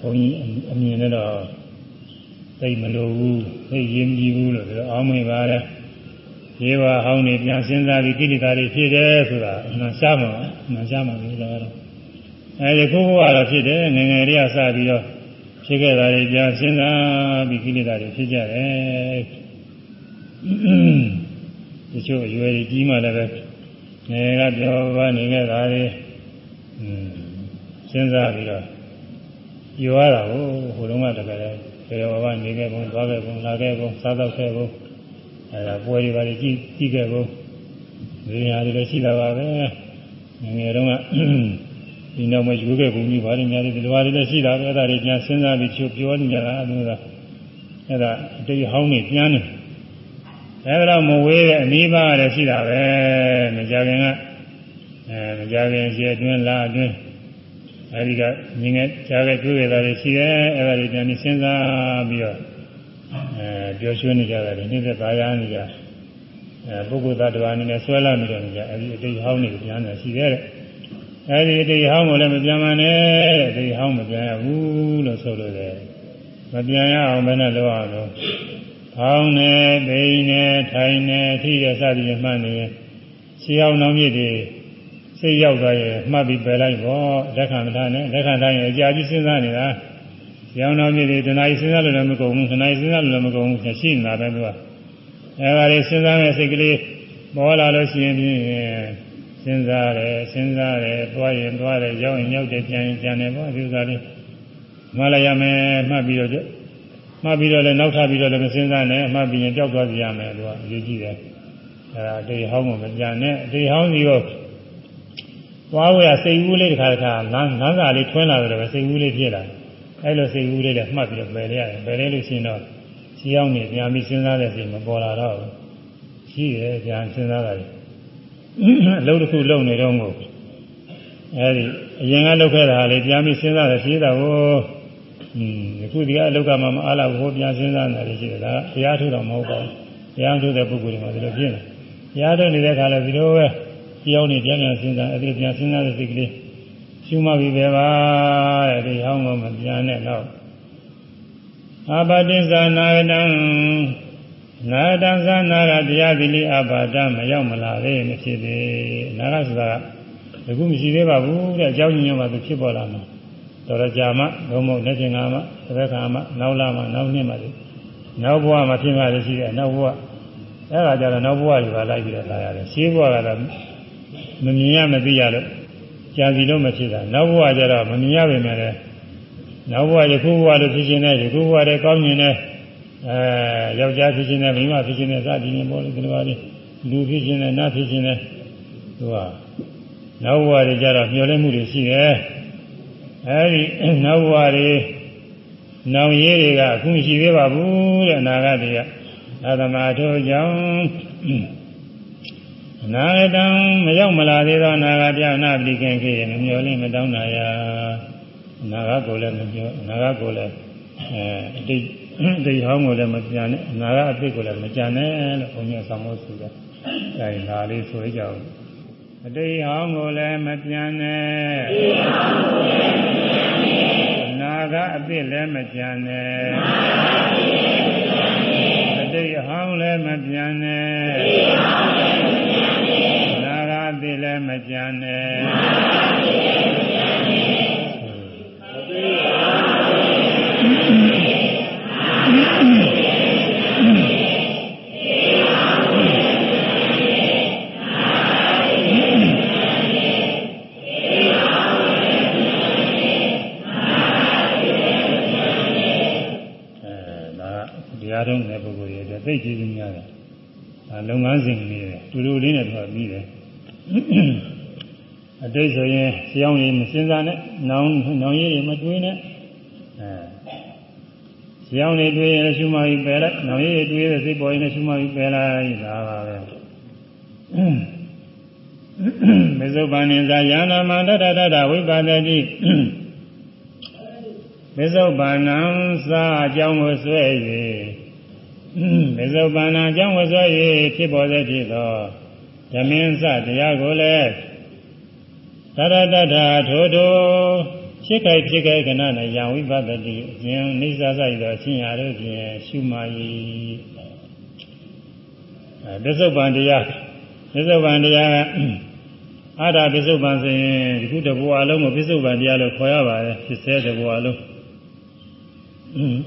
ဘုန်းကြီးအမြင်နဲ့တော့သိမလို့ဘူးသိရင်ကြည့်ဘူးလို့ပြောအောင်မိပါလေရှင်းဘွားအောင်နေပြန်စဉ်းစားပြီးကိလေသာတွေဖြစ်တယ်ဆိုတာအမှန်ရှားမှာအမှန်ရှားမှာလို့လည်းတော့အဲဒီခုဘဝတော့ဖြစ်တယ်ငယ်ငယ်လေးကစပြီးတော့ဖြစ်ခဲ့တာတွေပြန်စဉ်းစားပြီးကိလေသာတွေဖြစ်ကြတယ် တချို့အရွယ်ကြီးမှလည်းပဲငယ်ကပြောပါနေခဲ့တာလေอืมစဉ်းစားပြီးတော့ယူရတာကိုဟိုတုန်းကတကယ်လည်းပြောပါနေခဲ့ပုံသွားခဲ့ပုံလာခဲ့ပုံစားတော့ခဲ့ပုံအဲဒါပွဲတွေပါလေကြည့်ကြည့်ခဲ့ပုံဒီနေရာတွေလည်းရှိတာပါပဲငယ်ငယ်တုန်းကဒီနောက်မှယူခဲ့ပုံကြီးပါလေများတယ်ဒီလိုပါလေလည်းရှိတာပဲအဲ့ဒါတွေပြန်စဉ်းစားပြီးချိုးပြောနေကြတာအဲ့ဒါအဲ့ဒါအတိတ်ဟောင်းနေပြန်နေ အဲဒါတော့မဝေးတဲ့အနိဗ္ဗာန်လည်းရှိတာပဲမကြခင်ကအဲမကြခင်ရှေ့အတွင်းလာအတွင်းအဲဒီကမြင်ခဲ့ကြားခဲ့တွေ့ရတာတွေရှိတယ်အဲဒါတွေပြန်ပြီးစဉ်းစားပြီးတော့အဲပြောရွှင်နေကြတယ်နေ့သက်သာယာနေကြအဲပုဂ္ဂိုလ်သတ္တဝါအနေနဲ့ဆွဲလာနေတယ်ကြအဲဒီအတိတ်ဟောင်းနေပြန်တယ်ရှိတယ်အဲဒီအတိတ်ဟောင်းကိုလည်းမပြန်မနဲ့တဲ့အတိတ်ဟောင်းမပြန်ရဘူးလို့ဆိုလို့တယ်မပြန်ရအောင်ဘယ်နဲ့လုပ်အောင်လို့ ဖောင်းနေ၊ပိန်နေ၊ထိုင်နေ၊ထိရစသည်ဖြင့်မှတ်နေရင်ရှင်းအောင်နောက်မြစ်တွေစိတ်ရောက်သွားရင်မှတ်ပြီးပယ်လိုက်ပေါ့လက်ခံမထားနဲ့လက်ခံထားရင်အကြာကြီးစဉ်းစားနေတာရှင်းအောင်နောက်မြစ်တွေတဏှာကြီးစဉ်းစားလို့လည်းမကုန်ဘူးတဏှာကြီးစဉ်းစားလို့လည်းမကုန်ဘူးရှိနေတာပဲသူကအဲဒါလေးစဉ်းစားတဲ့စိတ်ကလေးပေါ်လာလို့ရှိရင်ဖြင့်စဉ်းစားတယ်စဉ်းစားတယ်သွားရင်သွားတယ်ရောက်ရင်ရောက်တယ်ပြန်ရင်ပြန်တယ်ပေါ့ဒီဥစ္စာလေးမှတ်လိုက်ရမယ်မှတ်ပြီးတော့ မှတ်ပြီးတော့လည်းနောက်ထပ်ပြီးတော့လည်းမစဉ်းစားနဲ့မှတ်ပြီးရင်ကြောက်သွားစီရမယ်သူကအရေးကြီးတယ်အဲဒါတေဟောင်းမှမကြံနဲ့တေဟောင်းစီကိုသွားဝရစိတ်ကူးလေးတစ်ခါတစ်ခါလမ်းလမ်းစာလေးထွန်းလာတယ်ပဲစိတ်ကူးလေးဖြစ်လာအဲလိုစိတ်ကူးလေးလည်းမှတ်ပြီးတော့ပယ်လိုက်ရတယ်ပယ်လိုက်လို့ရှိရင်တော့ရှင်းအောင်နေပြန်ပြီးစဉ်းစားတဲ့စိတ်မပေါ်လာတော့ဘူးရှိတယ်ပြန်စဉ်းစားတာလေအလုပ်တစ်ခုလုပ်နေတော့ကိုအဲဒီအရင်ကလုပ်ခဲ့တာလေပြန်ပြီးစဉ်းစားတယ်ရှိတာကို อืมအခုဒီကအလောက်ကမှမအားလာဘူးပြန်စဉ်းစားနေတယ်ရှိတယ်ဒါတရားထုတ်တော့မဟုတ်ပါဘူးတရားထုတ်တဲ့ပုဂ္ဂိုလ်တွေမှာဒီလိုဖြစ်နေတရားထုတ်နေတဲ့အခါလည်းဒီလိုပဲကြောင်းနေပြန်ပြန်စဉ်းစားအဲဒီပြန်စဉ်းစားတဲ့စိတ်ကလေးရှုမှတ်ပြီးပဲပါတဲ့ဒီဟောင်းကမပြန်နဲ့တော့အပတိဇာနာတံနာတံဇာနာရတရားသီလိအပါဒမရောက်မလာသေးမဖြစ်သေးနာရဆိုတာကအခုမရှိသေးပါဘူးတဲ့အကြောင်းညွှန်မှသူဖြစ်ပေါ်လာမှာ တော်တော်ကြာမှဘုံမဟုတ်လက်ကျင်ကမှတစ်ခါမှနောက်လာမှနောက်နှစ်မှဒီနောက်ဘဝမှာဖြစ်မှလည်းရှိတယ်နောက်ဘဝအဲ့ဒါကြတော့နောက်ဘဝတွေကလိုက်ပြီးတော့လာရတယ်ရှင်းဘဝကတော့မမြင်ရမသိရလို့ကြာစီလို့မဖြစ်တာနောက်ဘဝကျတော့မမြင်ရပါမယ်လေနောက်ဘဝယခုဘဝလို့ဖြစ်ခြင်းနဲ့ယခုဘဝတည်းကောင်းမြင်တဲ့အဲယောက်ျားဖြစ်ခြင်းနဲ့မိန်းမဖြစ်ခြင်းနဲ့စသည်ဖြင့်ပေါ်လို့ဒီလိုပါလေလူဖြစ်ခြင်းနဲ့နတ်ဖြစ်ခြင်းနဲ့သူကနောက်ဘဝတွေကျတော့မျောလင့်မှုတွေရှိတယ် အဲဒီနောက်ဘဝတွေနောင်ရေးတွေကအခုရှိသေးပါဘူးတဲ့အနာဂတ်တွေကသာသမာထို့ကြောင့်အနာဂတံမရောက်မလာသေးသောအနာဂတ်ပြနာပိခင်ခေမမျောလင့်မတောင်းတာရာအနာဂတ်ကိုလည်းမမျောအနာဂတ်ကိုလည်းအဲအတိတ်အတိတ်ဟောင်းကိုလည်းမကြံနဲ့အနာဂတ်အတိတ်ကိုလည်းမကြံနဲ့လို့ဘုန်းကြီးဆောင်းလို့ဆိုတယ်အဲဒီဒါလေးဆိုကြအောင် အတိတ်ဟောင်းကိုလည်းမပြန်နဲ့အနာဂတ်အတိတ်လည်းမကြံနဲ့အတိတ်ဟောင်းလည်းမပြန်နဲ့အနာဂတ်အတိတ်လည်းမကြံနဲ့တ ရားထုံးတဲ့ပုဂ္ဂိုလ်တွေအတွက်သိကြည့်နေရတယ်။ဒါလုပ်ငန်းစဉ်လေးတွေတူတူလေးနဲ့တော့ပြီးတယ်။အတိတ်ဆိုရင်ကြောင်းရည်မစင်စားနဲ့၊နောင်နောင်ရည်တွေမတွေးနဲ့။အဲကြောင်းတွေတွေးရင်ရှုမှပြီးပယ်လိုက်၊နောင်ရည်တွေတွေးတဲ့စိတ်ပေါ်ရင်ရှုမှပြီးပယ်လိုက်ဒါပါပဲ။မေဇုပ္ပန်နိဇာယာနာမန္တတတတဝိပါဒတိမေဇုပ္ပန္နံသာအကြောင်းကိုဆွဲ၍ မေဇုပ္ပန္နအကြောင်းကိုဆွဲ၍ဖြစ်ပေါ်စေဖြစ်သောဓမင်းစတရားကိုလည်းသရတတထိုထိုဖြစ်ခိုက်ဖြစ်ခိုက်ခဏ၌ယံဝိပဿတိအကျဉ်နိစ္စဆိုင်သောအချင်းရာတို့ဖြင့်ရှုမှ၏အဲမေဇုပ္ပန်တရားမေဇုပ္ပန်တရားကအာဓာပစ္စုပန်ဆိုရင်ဒီခုတဘောအလုံးကိုပစ္စုပန်တရားလို့ခေါ်ရပါတယ်ဖြစ်စေတဘောအလုံး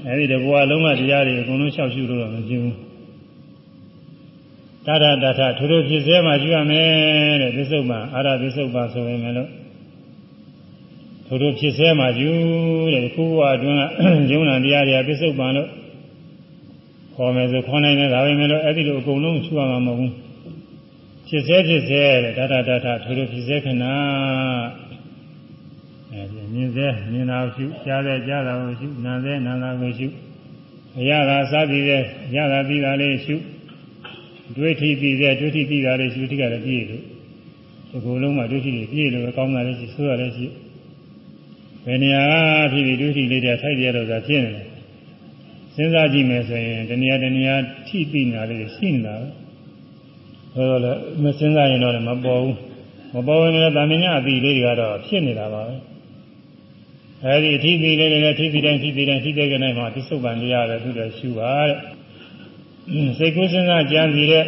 အဲဒီတဘောအလုံးကတရားတွေအကုန်လုံးလျှောက်ရှုလို့တော့မဖြစ်ဘူးတာရတထထိုးထိုးဖြစ်စေမှရှုရမယ်တဲ့ပစ္စုပန်အာရပစ္စုပန်ဆိုရင်လည်းထိုးထိုးဖြစ်စေမှရှုတဲ့ခုဘဝအတွင်းကယုံနာတရားတွေကပစ္စုပန်လို့ခေါ်မယ်ဆိုခေါ်နိုင်တယ်ဒါပေမဲ့လို့အဲ့ဒီလိုအကုန်လုံးရှုရမှာမဟုတ်ဘူးဖြစ်စေဖြစ်စေတဲ့ဒါတာတာထိုးထိုးဖြစ်စေခဏ အဲဒီမြင်စေမြင်တာကိုရှုကြားစေကြားတာကိုရှုနာစေနာတာကိုရှုအရသာစသည်စေရသာပြီးတာလေးရှုတွေးထိပြီးစေတွေးထိပြီးတာလေးရှုထိကလည်းပြည့်လို့ဒီကုလုံးမှာတွေးထိပြည့်လို့ကောင်းတာလေးရှုဆိုးရလေးရှုဘယ်နေရာဖြစ်ပြီးတွေးထိလေးတဲ့ထိုက်ရတော့သာဖြစ်နေတယ်စဉ်းစားကြည့်မယ်ဆိုရင်တဏှာတဏှာထိပြီးနေတာလေးရှိနေတာပဲဆိုတော့လည်းမစဉ်းစားရင်တော့မပေါ်ဘူးမပေါ်ရင်လည်းတာမညအတိလေးတွေကတော့ဖြစ်နေတာပါပဲ အဲဒီအထီးပြီးလေးတွေလည်းထိပြီးတိုင်းထိပြီးတိုင်းထိတဲ့ကနေမှသစ္စုပ္ပန်တရားပဲသူလည်းရှုပါတဲ့စိတ်ကူးစဉ်းစားကြံစီတဲ့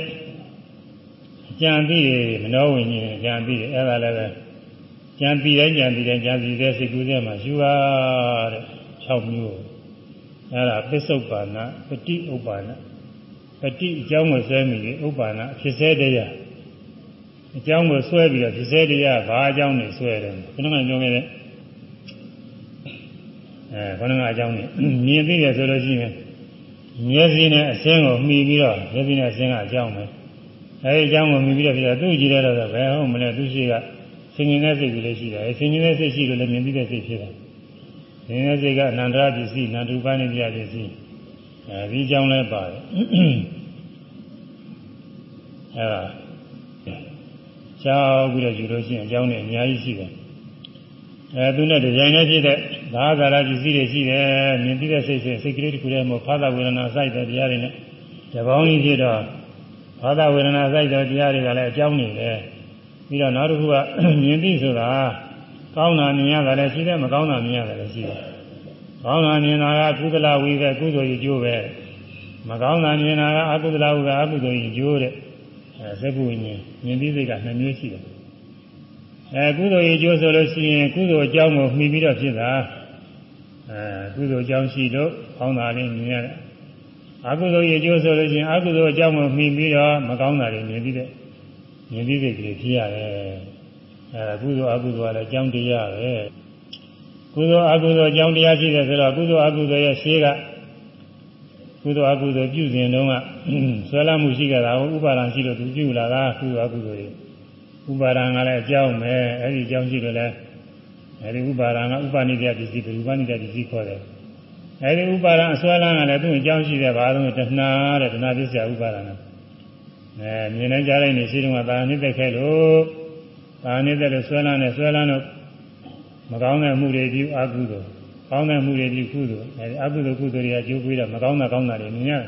အကြံပြီးမနှောဝင်ရင်ကြံပြီးအဲ့ဒါလည်းပဲကြံပြီးတိုင်းကြံပြီးတိုင်းကြံစီတဲ့စိတ်ကူးစဉ်းမှာရှုပါတဲ့6မျိုးအဲ့ဒါပစ္စုပ္ပန်နာပฏิဥပ္ပန္နပฏิအကြောင်းကိုဆွဲမိဥပ္ပန္နဖြစ်စေတရားအကြောင်းကိုဆွဲပြီးတော့ဖြစ်စေတရားဘာအကြောင်းနေဆွဲတယ်ခဏမှပြောခဲ့တဲ့ အဲခဏကအကြောင်းနေမြင်သိတယ်ဆိုလို့ရှိရင်မျက်စိနဲ့အစင်းကိုမှီပြီးတော့မျက်စိနဲ့အစင်းကအကြောင်းပဲအဲဒီအကြောင်းကိုမှီပြီးတော့ပြီးတော့သူ့ကြည့်ရတော့ဘယ်ဟုတ်မလဲသူရှိကဆင်ញင်တဲ့စိတ်ကလေးရှိတယ်ဆင်ញင်တဲ့စိတ်ရှိလို့လည်းမြင်ပြီးတဲ့စိတ်ဖြစ်တယ်ဆင်ញင်တဲ့စိတ်ကအနန္တရပစ္စည်းနန္တုပနိပြပစ္စည်းအဲဒီအကြောင်းလည်းပါတယ်အဲဒါရှောက်ပြီးတော့ယူလို့ရှိရင်အကြောင်းနဲ့အများကြီးရှိတယ် အဲသူနဲ့ဒီဇိုင်းနဲ့ဖြစ်တဲ့ဘာသာရာပစ္စည်းတွေရှိတယ်မြင်သိတဲ့စိတ်စိတ်စိတ်ကလေးတစ်ခုတည်းမဟုတ်ဖာသာဝေဒနာစိုက်တဲ့တရားတွေနဲ့တပေါင်းကြီးဖြစ်တော့ဖာသာဝေဒနာစိုက်တဲ့တရားတွေကလည်းအကြောင်းနေတယ်ပြီးတော့နောက်တစ်ခုကမြင်သိဆိုတာကောင်းတာမြင်ရတာလည်းရှိတယ်မကောင်းတာမြင်ရတာလည်းရှိတယ်ကောင်းတာမြင်တာကကုသလဝိပဲကုသိုလ်ကြီးကျိုးပဲမကောင်းတာမြင်တာကအကုသလဝိကအကုသိုလ်ကြီးကျိုးတဲ့အဲစက္ကုဝိညာဉ်မြင်သိစိတ်ကနှစ်မျိုးရှိတယ် အဲကုသိုလ်ရေးကျိုးဆိုလို့ရှိရင်ကုသိုလ်အကြောင်းကိုမှီပြီးတော့ဖြစ်တာအဲကုသိုလ်အကြောင်းရှိလို့ကောင်းတာလေးမြင်ရတယ်အကုသိုလ်ရေးကျိုးဆိုလို့ရှိရင်အကုသိုလ်အကြောင်းကိုမှီပြီးတော့မကောင်းတာတွေမြင်ပြီးတဲ့မြင်ပြီးတဲ့ကြည့်ဖြစ်ရတယ်အဲကုသိုလ်အကုသိုလ်ကလည်းအကြောင်းတရားပဲကုသိုလ်အကုသိုလ်အကြောင်းတရားရှိတယ်ဆိုတော့ကုသိုလ်အကုသိုလ်ရဲ့ရှေးကကုသိုလ်အကုသိုလ်ပြုစဉ်တုန်းကဆွဲလာမှုရှိကြတာကိုဥပါဒံရှိလို့သူပြုလာတာကုသိုလ်အကုသိုလ်တွေ ဥပါဒံကလည်းအကြောင်းပဲအဲဒီအကြောင်းရှိလို့လည်းအဲဒီဥပါဒံကဥပနိဒယပစ္စည်းဥပနိဒယပစ္စည်းခေါ်တယ်အဲဒီဥပါဒံအစွဲလန်းကလည်းသူ့အကြောင်းရှိတဲ့ဘာလို့တဏှာတဲ့တဏှာပစ္စယဥပါဒံအဲမြင်နေကြတဲ့နေရှိတုန်းကသာနိသက်ခဲ့လို့သာနိသက်လို့ဆွဲလန်းနဲ့ဆွဲလန်းလို့မကောင်းတဲ့မှုတွေပြုအကုသိုလ်ကောင်းတဲ့မှုတွေပြုကုသိုလ်အဲဒီအကုသိုလ်ကုသိုလ်တွေအကျိုးပေးတာမကောင်းတာကောင်းတာတွေမြင်ရတယ်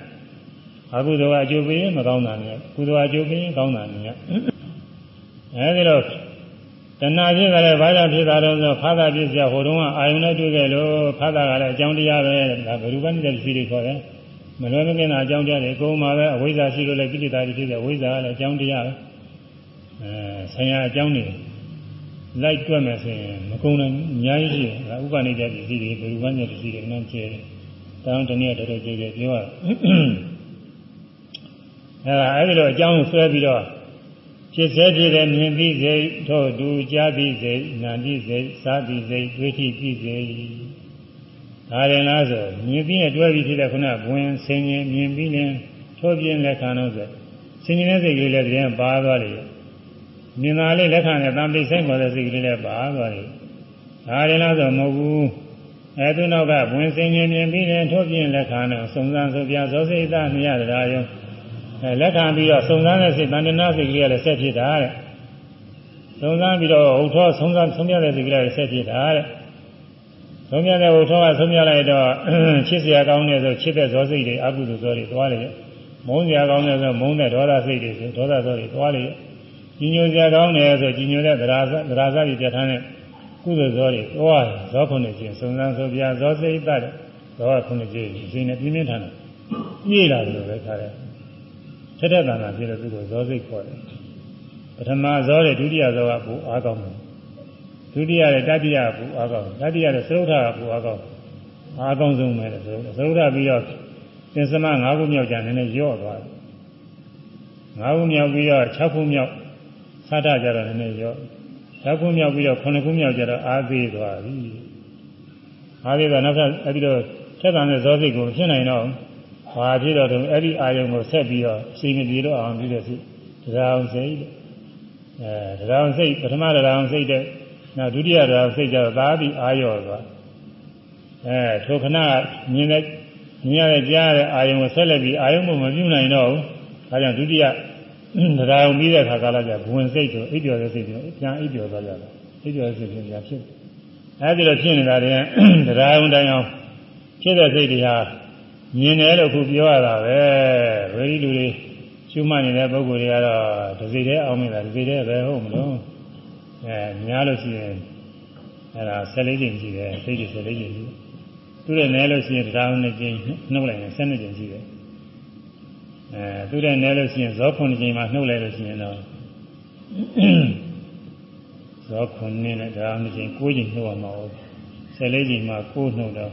အကုသိုလ်ကအကျိုးပေးရင်မကောင်းတာမြင်ကုသိုလ်အကျိုးပေးရင်ကောင်းတာမြင်ရ အဲဒီတော့တဏှာဖြစ်ကြတယ်ဘာကြောင့်ဖြစ်တာလဲဆိုဖာသာပြည့်စရာဟိုတုန်းကအာယုန်နဲ့တွေ့ခဲ့လို့ဖာသာကလည်းအကြောင်းတရားပဲဒါဘယ်လိုပဲနေတဲ့စီတွေခေါ်တယ်မလွယ်မကင်းတာအကြောင်းတရားတွေအကုန်မှာပဲအဝိဇ္ဇာရှိလို့လည်းကိလေသာတွေဖြစ်တယ်ဝိဇ္ဇာကလည်းအကြောင်းတရားပဲအဲဆံရအကြောင်းတွေလိုက်တွက်မယ်ဆိုရင်မကုန်နိုင်အများကြီးရှိတယ်ဒါဥပနိဒပစ္စည်းတွေဘယ်လိုမှနဲ့ပစ္စည်းတွေနန်းကျဲတယ်တောင်းတနည်းတော်တော်ကျဲကျဲပြောရအဲဒါအဲဒီလိုအကြောင်းဆွဲပြီးတော့ ဖြစ်စေဖြစ်တဲ့မြင်ပြီးစေထို့တူကြားပြီးစေနာပြီးစေစားပြီးစေတွေးကြည့်ပြီးစေဒါရင်လားဆိုမြင်ပြီးနဲ့တွဲပြီးဖြစ်တဲ့ခုနဘဝင်ဆင်ញင်မြင်ပြီးနဲ့ထိုးပြင်းလက်ခံတော့ဆိုဆင်ញင်တဲ့စိတ်ကလေးလည်းပြန်ပါသွားတယ်မြင်တာလေးလက်ခံတဲ့တံပိစိတ်ခေါ်တဲ့စိတ်ကလေးလည်းပါသွားတယ်ဒါရင်လားဆိုမဟုတ်ဘူးအဲသူနောက်ကဘဝင်ဆင်ញင်မြင်ပြီးနဲ့ထိုးပြင်းလက်ခံတော့စုံစမ်းဆိုပြသောစိတ်သားမြရတရားရော အဲလက်ခံပြီးတော့စုံစမ်းတဲ့စိတ်တဏှာစိတ်ကလေးကလည်းဆက်ဖြစ်တာတဲ့စုံစမ်းပြီးတော့ဟုတ်သောစုံစမ်းဆုံးပြတဲ့စိတ်ကလေးလည်းဆက်ဖြစ်တာတဲ့ဆုံးပြတဲ့ဟုတ်သောကဆုံးပြလိုက်တော့ချစ်စရာကောင်းတဲ့ဆိုချစ်တဲ့ဇောစိတ်တွေအကုသိုလ်ဇောတွေသွားလေမုန်းစရာကောင်းတဲ့ဆိုမုန်းတဲ့ဒေါသစိတ်တွေဆိုဒေါသဇောတွေသွားလေကြီးညိုစရာကောင်းတယ်ဆိုကြီးညိုတဲ့သရာသရာဇတွေပြဋ္ဌာန်းတဲ့ကုသိုလ်ဇောတွေသွားဇောခုနှစ်ချင်းစုံစမ်းဆိုပြဇောစိတ်တတ်ဇောခုနှစ်ချင်းအရှင်နဲ့ပြင်းပြင်းထန်ထန်ပြေးလာတယ်လို့ပဲခါတယ် ထက်တဲ့တဏ္ဍာဖြစ်တဲ့သူကိုဇောစိတ်ခေါ်တယ်ပထမဇောတဲ့ဒုတိယဇောကပူအားကောင်းတယ်ဒုတိယနဲ့တတိယကပူအားကောင်းတတိယနဲ့သရုပ်ထကပူအားကောင်းအားကောင်းဆုံးပဲဆိုသရုပ်ထပြီးတော့သင်္စမ၅ခုမြောက်ကြနည်းနည်းရော့သွားတယ်၅ခုမြောက်ပြီးတော့၆ခုမြောက်သတ္တကြတော့နည်းနည်းရော့၆ခုမြောက်ပြီးတော့9ခုမြောက်ကြတော့အားသေးသွားပြီအားသေးတော့နောက်ထပ်အဲဒီတော့ထက်တဲ့ဇောစိတ်ကိုဖြစ်နိုင်တော့ ဘာဖြစ်တော့အဲ့ဒီအာယုံကိုဆက်ပြီးတော့အချိန်မပြေတော့အောင်ပြီးတဲ့စိတ်တရားအောင်စိတ်အဲတရားအောင်စိတ်ပထမတရားအောင်စိတ်တဲ့နောက်ဒုတိယတရားစိတ်ကြတော့သာပြီးအာရောသွားအဲထိုခဏမြင်တဲ့မြင်ရတဲ့ကြားရတဲ့အာယုံကိုဆက်လက်ပြီးအာယုံကိုမပြုနိုင်တော့ဘူးဒါကြောင့်ဒုတိယတရားအောင်ပြီးတဲ့အခါကာလကျဘဝင်စိတ်ဆိုအိပ်ပျော်တဲ့စိတ်ဆိုပြန်အိပ်ပျော်သွားကြတယ်အိပ်ပျော်တဲ့စိတ်ပြန်ဖြစ်အဲဒီလိုဖြစ်နေတာတည်းတရားအောင်တိုင်းအောင်ဖြစ်တဲ့စိတ်တွေဟာ မြင်တယ်လို့ခုပြောရတာပဲဝေဒီလူတွေရှုမှတ်နေတဲ့ပုဂ္ဂိုလ်တွေကတော့ဒီစိတ်ထဲအောင်မိတာဒီစိတ်ထဲပဲဟုတ်မလို့အဲများလို့ရှိရင်အဲဒါ14ကျင်ရှိတယ်စိတ်တွေ14ကျင်ရှိသူတဲ့နဲလို့ရှိရင်တရားနဲ့ကျင်နှုတ်လိုက်ရင်12ကျင်ရှိတယ်အဲသူတဲ့နဲလို့ရှိရင်ဇော9ကျင်မှာနှုတ်လိုက်လို့ရှိရင်တော့ဇော9နဲ့တရားနဲ့ကျင်9ကျင်နှုတ်ရမှာဟုတ်14ကျင်မှာ9နှုတ်တော့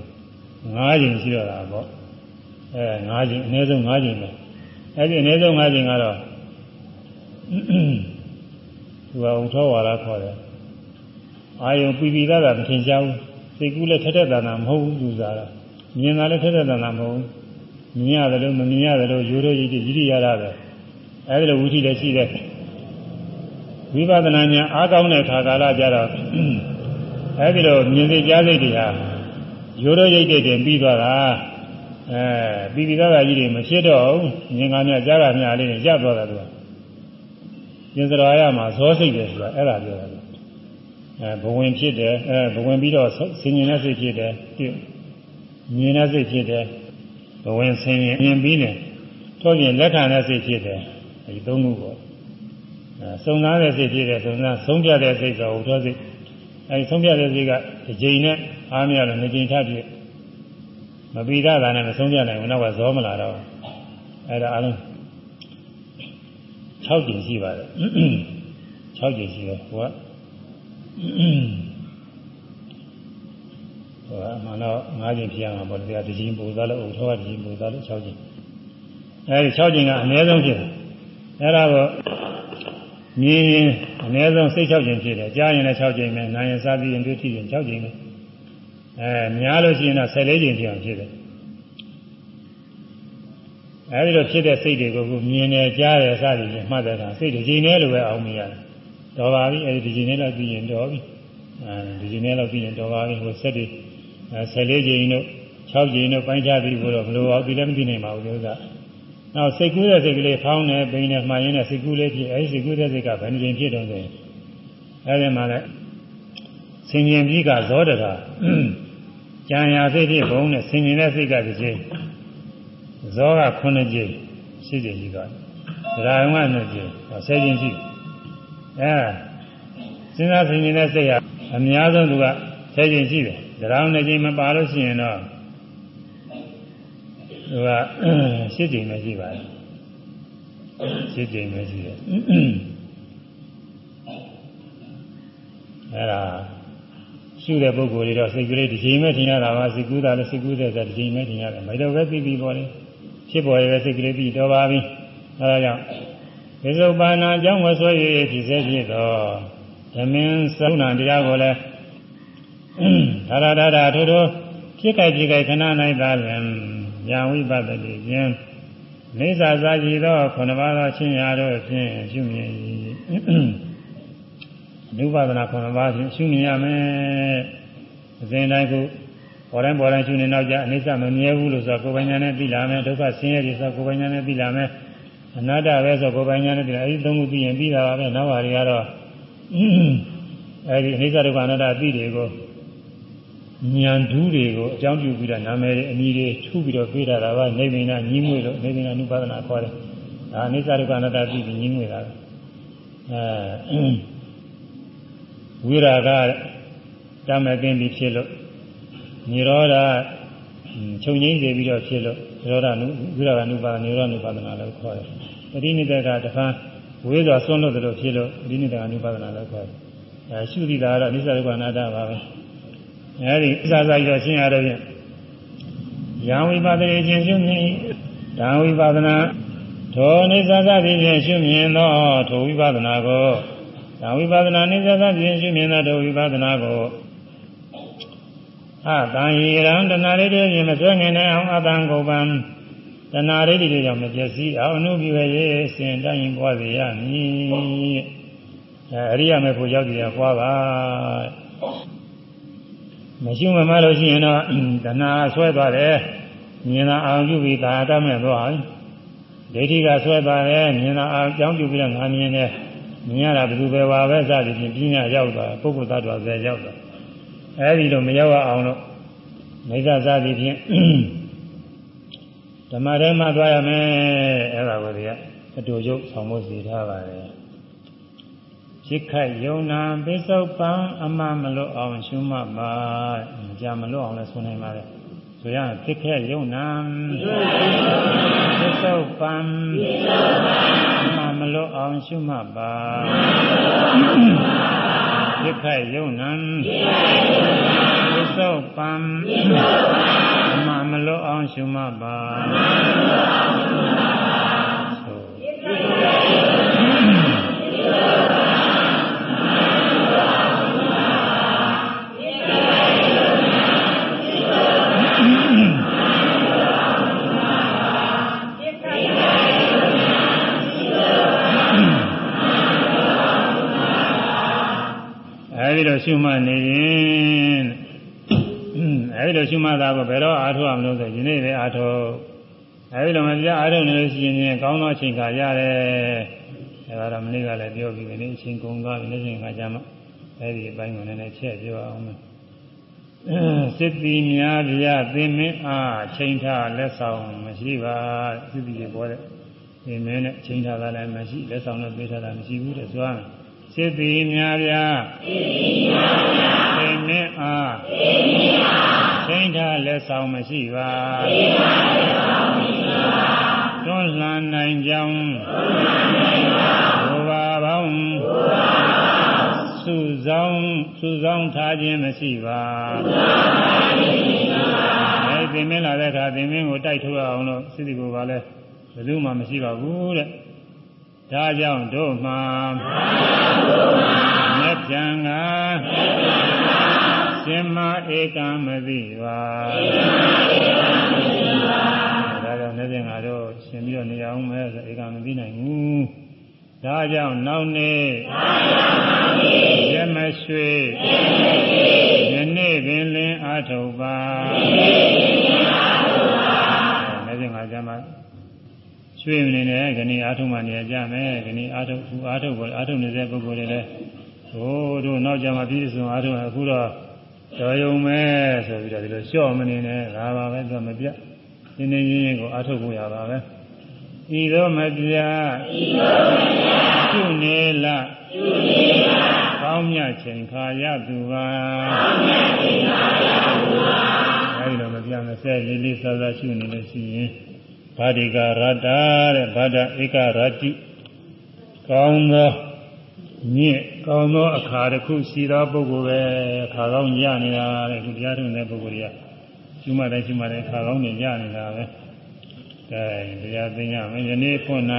9ကျင်ရှိတော့တာပေါ့ အဲ၅ချိန်အနည်းဆုံး၅ချိန်ပဲအဲဒီအနည်းဆုံး၅ချိန်ကတော့သူကဥထောဝါဒခေါ်တယ်အာယုံပြပြသားတာမထင်ရှားဘူးစိတ်ကူးလည်းထက်ထက်တန်တာမဟုတ်ဘူးသူစားတာမြင်တာလည်းထက်ထက်တန်တာမဟုတ်ဘူးမြင်ရတယ်လို့မမြင်ရတယ်လို့ရိုးရိုးကြီးကြီးကြီးရတာပဲအဲဒီလိုဝိသီလည်းရှိတဲ့ဝိပဿနာဉာဏ်အားကောင်းတဲ့ခါကာလကြတော့အဲဒီလိုမြင်သိကြားစိတ်တွေဟာရိုးရိုးရိတ်တဲ့တင်ပြီးသွားတာ အဲပြီးပြီးသားသားကြီးတွေမဖြစ်တော့ဘူးငင်္ဂါမြကြားကမြလေးနဲ့ရပ်သွားတာသူကပြင်စရာရမှာဇောစိတ်တယ်ဆိုတာအဲ့ဒါပြောတာအဲအဲဘဝင်ဖြစ်တယ်အဲဘဝင်ပြီးတော့ဆင်ញင်တဲ့စိတ်ဖြစ်တယ်မြင်တဲ့စိတ်ဖြစ်တယ်ဘဝင်ဆင်ញင်မြင်ပြီးနေထို့ပြင်လက်ခံတဲ့စိတ်ဖြစ်တယ်ဒီသုံးခုပေါ့အဲစုံသားတဲ့စိတ်ဖြစ်တယ်စုံသားဆုံးပြတဲ့စိတ်ဆိုဥထောစိတ်အဲဒီဆုံးပြတဲ့စိတ်ကတစ်ချိန်နဲ့အားမရလို့နှစ်ချိန်ထပ်ဖြစ် မပိဒတာနဲ့မဆုံးပြနိုင်ဘူးနောက်ကဇောမလာတော့အဲဒါအလုံး6ကျင်ရှိပါတယ်6ကျင်ရှိတယ်ဟိုကဟိုကမှတော့9ကျင်ဖြစ်ရမှာပေါ့တရားတစ်ချိန်ပူသားလို့ဥထောကတစ်ချိန်ပူသားလို့6ကျင်အဲဒီ6ကျင်ကအနည်းဆုံးဖြစ်တယ်အဲဒါကိုမြင်ရင်အနည်းဆုံးစိတ်6ကျင်ဖြစ်တယ်ကြားရင်လည်း6ကျင်ပဲနားရင်စားပြီးရင်တွေ့ထိရင်6ကျင်ပဲ အဲများလို့ရှိရင်တော့14ကျင်ဖြစ်အောင်ဖြစ်တယ်အဲဒီလိုဖြစ်တဲ့စိတ်တွေကိုကမြင်တယ်ကြားတယ်စသည်ဖြင့်မှတ်တဲ့အခါစိတ်တစ်ချိန်နဲ့လိုပဲအောင်မြင်ရတယ်တော်ပါပြီအဲဒီတစ်ချိန်နဲ့လောက်ပြီးရင်တော်ပြီအဲဒီချိန်နဲ့လောက်ပြီးရင်တော်ပါပြီဟိုဆက်တွေ14ချိန်တို့6ချိန်တို့ပိုင်းခြားပြီးတော့ဘယ်လိုအောင်ဒီလည်းမသိနိုင်ပါဘူးဒီဥစ္စာနောက်စိတ်ကူးတဲ့စိတ်ကလေးဖောင်းနေပိန်နေမှန်ရင်းနဲ့စိတ်ကူးလေးဖြစ်အဲဒီစိတ်ကူးတဲ့စိတ်ကဘယ်နှချိန်ဖြစ်တော့လဲအဲဒီမှာလည်း ဆင်ញင်ပြီးကဇောတတာကြံရစိတ်ဖြစ်ဘုံနဲ့ဆင်ញင်တဲ့စိတ်ကတစ်ချိန်ဇောက9ကြိမ်ရှိကြရှိသွားတယ်ဒါရုံက2ကြိမ်10ကြိမ်ရှိအဲစဉ်းစားဆင်ခြင်တဲ့စိတ်ဟာအများဆုံးသူက10ကြိမ်ရှိတယ်ဒါရုံ2ကြိမ်မပါလို့ရှိရင်တော့သူက10ကြိမ်ပဲရှိပါတယ်10ကြိမ်ပဲရှိတယ်အဲဒါ ရှုတဲ့ပုဂ္ဂိုလ်တွေတော့စိတ်ကလေးတစ်ချိန်ပဲထင်ရတာပါစိတ်ကူးတာလည်းစိတ်ကူးတဲ့ဆိုတစ်ချိန်ပဲထင်ရတယ်မတော့ပဲပြီးပြီးပေါ်တယ်ဖြစ်ပေါ်ရတဲ့စိတ်ကလေးပြီးတော့ပါပြီအဲဒါကြောင့်ဝိသုပါဏအကြောင်းဝဆွဲရဖြစ်စေဖြစ်တော့ဓမင်းသုဏတရားကိုလည်းဒါရဒါရထိုးထိုးဖြစ်ကြိုက်ဖြစ်ကြိုက်ခဏ၌သာလျှင်ညာဝိပဿတိခြင်းနေသာစာကြည်သောခုနပါးသောချင်းရာတို့ဖြင့်ရှုမြင်၏ နုပါဒနာခုနပါးဖြင့်ရှုမြင်ရမယ်အစဉ်တိုင်းကိုပေါ်တိုင်းပေါ်တိုင်းရှုနေတော့ကြအနိစ္စမမြဲဘူးလို့ဆိုကိုယ်ပိုင်ညာနဲ့သိလာမယ်ဒုက္ခဆင်းရဲပြီဆိုကိုယ်ပိုင်ညာနဲ့သိလာမယ်အနာတ္တပဲဆိုကိုယ်ပိုင်ညာနဲ့သိလာအဲဒီသုံးခုသိရင်ပြီးတာပါပဲနောက်ပါတွေကတော့အဲဒီအနိစ္စဒုက္ခအနတ္တအသိတွေကိုဉာဏ်ဓုတွေကိုအကြောင်းပြုပြီးတော့နာမည်တွေအမည်တွေထုပြီးတော့ပြေးတာကနေမိန်နာညီးမွေလို့နေမိန်နာနုပါဒနာခေါ်တယ်ဒါအနိစ္စဒုက္ခအနတ္တသိပြီးညီးမွေတာအဲ ဝိရာကတမကင်းပြီးဖြစ်လို့နိရောဓချုပ်ငိမ့်စေပြီးတော့ဖြစ်လို့နိရောဓနုဝိရကနုပါဒနိရောဓနုပါဒနာလို့ခေါ်တယ်။ပရိနိဒကတဖန်ဝေးစွာဆွန့်လို့တို့ဖြစ်လို့ပရိနိဒကနုပါဒနာလို့ခေါ်တယ်။အဲရှုသီတာကတော့အနိစ္စဒုက္ခအနတ္တပါပဲ။အဲဒီအစစရတော့ရှင်းရတော့ဖြင့်ယံဝိပါဒရေခြင်းရှုမြင်ဓာဝိပါဒနာထိုအနိစ္စသတိဖြင့်ရှုမြင်သောထိုဝိပါဒနာကို ဓာဝိပါဒနာအနိစ္စသတိဖြင့်ရှုမြင်သောထိုဝိပါဒနာကိုအတန်ဟိရံတဏှာရိတိဖြင့်မဆွဲငင်နိုင်အောင်အတန်ကိုပံတဏှာရိတိတွေကြောင့်မပျက်စီးအောင်အနုပြုရဲ့အစဉ်တိုင်းပွားစေရမည်အဲအရိယာမေဖို့ရောက်ကြရပွားပါမရှိမမလို့ရှိရင်တော့တဏှာဆွဲသွားတယ်မြင်တာအောင်ပြုပြီးသာတမဲ့သွားဒိဋ္ဌိကဆွဲသွားတယ်မြင်တာအောင်ကြောင်းပြုပြီးတော့ငါမြင်တယ် မြင်ရတာဘယ်သူပဲပါပဲစသည်ဖြင့်ပြညာရောက်သွားပုဂ္ဂိုလ်သတ္တဝါပဲရောက်သွားအဲဒီလိုမရောက်အောင်လို့မိစ္ဆာစသည်ဖြင့်ဓမ္မထဲမှာသွားရမယ်အဲ့ဒါကိုဒီကအတူရုပ်ဆောင်ဖို့စီထားပါတယ်จิตခိုက်ယုံနာပိစုတ်ပံအမမလွတ်အောင်ရှုမှတ်ပါကြာမလွတ်အောင်လည်းဆိုနိုင်ပါတယ်ဆိုရရင်ဖြစ်ခဲ့ယုံနာပိစုတ်ပံအမမ လွတ်အောင်ရှုမှတ်ပါဖြစ်ခိုက်ယုံနာပိစုတ်ပံအမမလွတ်အောင်ရှုမှတ်ပါ အဲဒီလိုရှုမှတ်နေရင်အဲဒီလိုရှုမှတ်တာကိုဘယ်တော့အားထုတ်အောင်လို့ဆိုဒီနေ့ပဲအားထုတ်အဲဒီလိုမပြအားထုတ်နေလို့ရှိရင်ကောင်းသောအချိန်ခါရတယ်အဲဒါတော့မနေ့ကလည်းပြောပြီးပြီလေအချိန်ကုန်သွားပြီနေ့ချင်းခါကျမှဘအဲဒီအပိုင်းကိုလည်းလည်းချက်ပြောအောင်မယ်စစ်တီများဗျာသင်မင်းအားချိန်ထားလက်ဆောင်မရှိပါစစ်တီတွေပေါ်တဲ့သင်မင်းနဲ့ချိန်ထားတာလည်းမရှိလက်ဆောင်လည်းပေးထားတာမရှိဘူးတဲ့ဆိုရမယ် စစ်တီများဗျာစစ်တီများဗျာသင်မင်းအားသင်မင်းအားချိန်ထားလက်ဆောင်မရှိပါချိန်ထားလက်ဆောင်မရှိပါတွန်းလှန်နိုင်ကြောင်းတွန်းလှန်နိုင်ကြောင်းဘုရားပေါင်းဘုရားစုဆောင်စုဆောင်ထားခြင်းမရှိပါအဲသင်မင်းလာတဲ့အခါသင်မင်းကိုတိုက်ထုတ်အောင်လို့စိတ္တိကိုကလည်းဘယ်သူမှမရှိပါဘူးတဲ့ ဒါကြောင့်တို့မှာမြတ်ပြန်ကရှင်မဧကံမသိပါဒါကြောင့်လည်းပြန်ကတော့ရှင်ပြီးတော့နေအောင်မဲဆိုဧကံမသိနိုင်ဘူးဒါကြောင့်နောက်နေ့ရမရွှေယနေ့ပင်လင်းအာထုတ်ပါလည်းပြင်ငါကြမှာ ရွှေနေတယ်ခဏအာထုတ်မှနေကြမယ်ခဏအာထုတ်ခုအာထုတ်ပေါ်အာထုတ်နေတဲ့ပုဂ္ဂိုလ်တွေလည်းဟိုတို့နောက်ကြမှာပြည့်စုံအာထုတ်အခုတော့တော်ယုံမဲ့ဆိုပြီးတော့ဒီလိုလျှော့မနေနဲ့ဒါပါပဲသူကမပြတ်နေနေရင်းရင်းကိုအာထုတ်ဖို့ရပါပဲဤသောမပြဤသောမပြပြုနေလားပြုနေလားကောင်းမြတ်ချိန်ခါရသူပါကောင်းမြတ်ချိန်ခါရသူပါအဲဒီလိုမပြမစဲလေးလေးစားစားရှုနေလို့ရှိရင် ဘာဒီကရတ္တာတဲ့ဘာဒဧကရတိကောင်းသောညစ်ကောင်းသောအခါတစ်ခုရှိသောပုဂ္ဂိုလ်ပဲခါကောင်းရနေတာတဲ့ဒီတရားထုံးတဲ့ပုဂ္ဂိုလ်တွေကရှုမှတ်တိုင်းရှုမှတ်တိုင်းခါကောင်းနေရနေတာပဲကဲတရားသိရမယ်ယနေ့ဖွင့်၌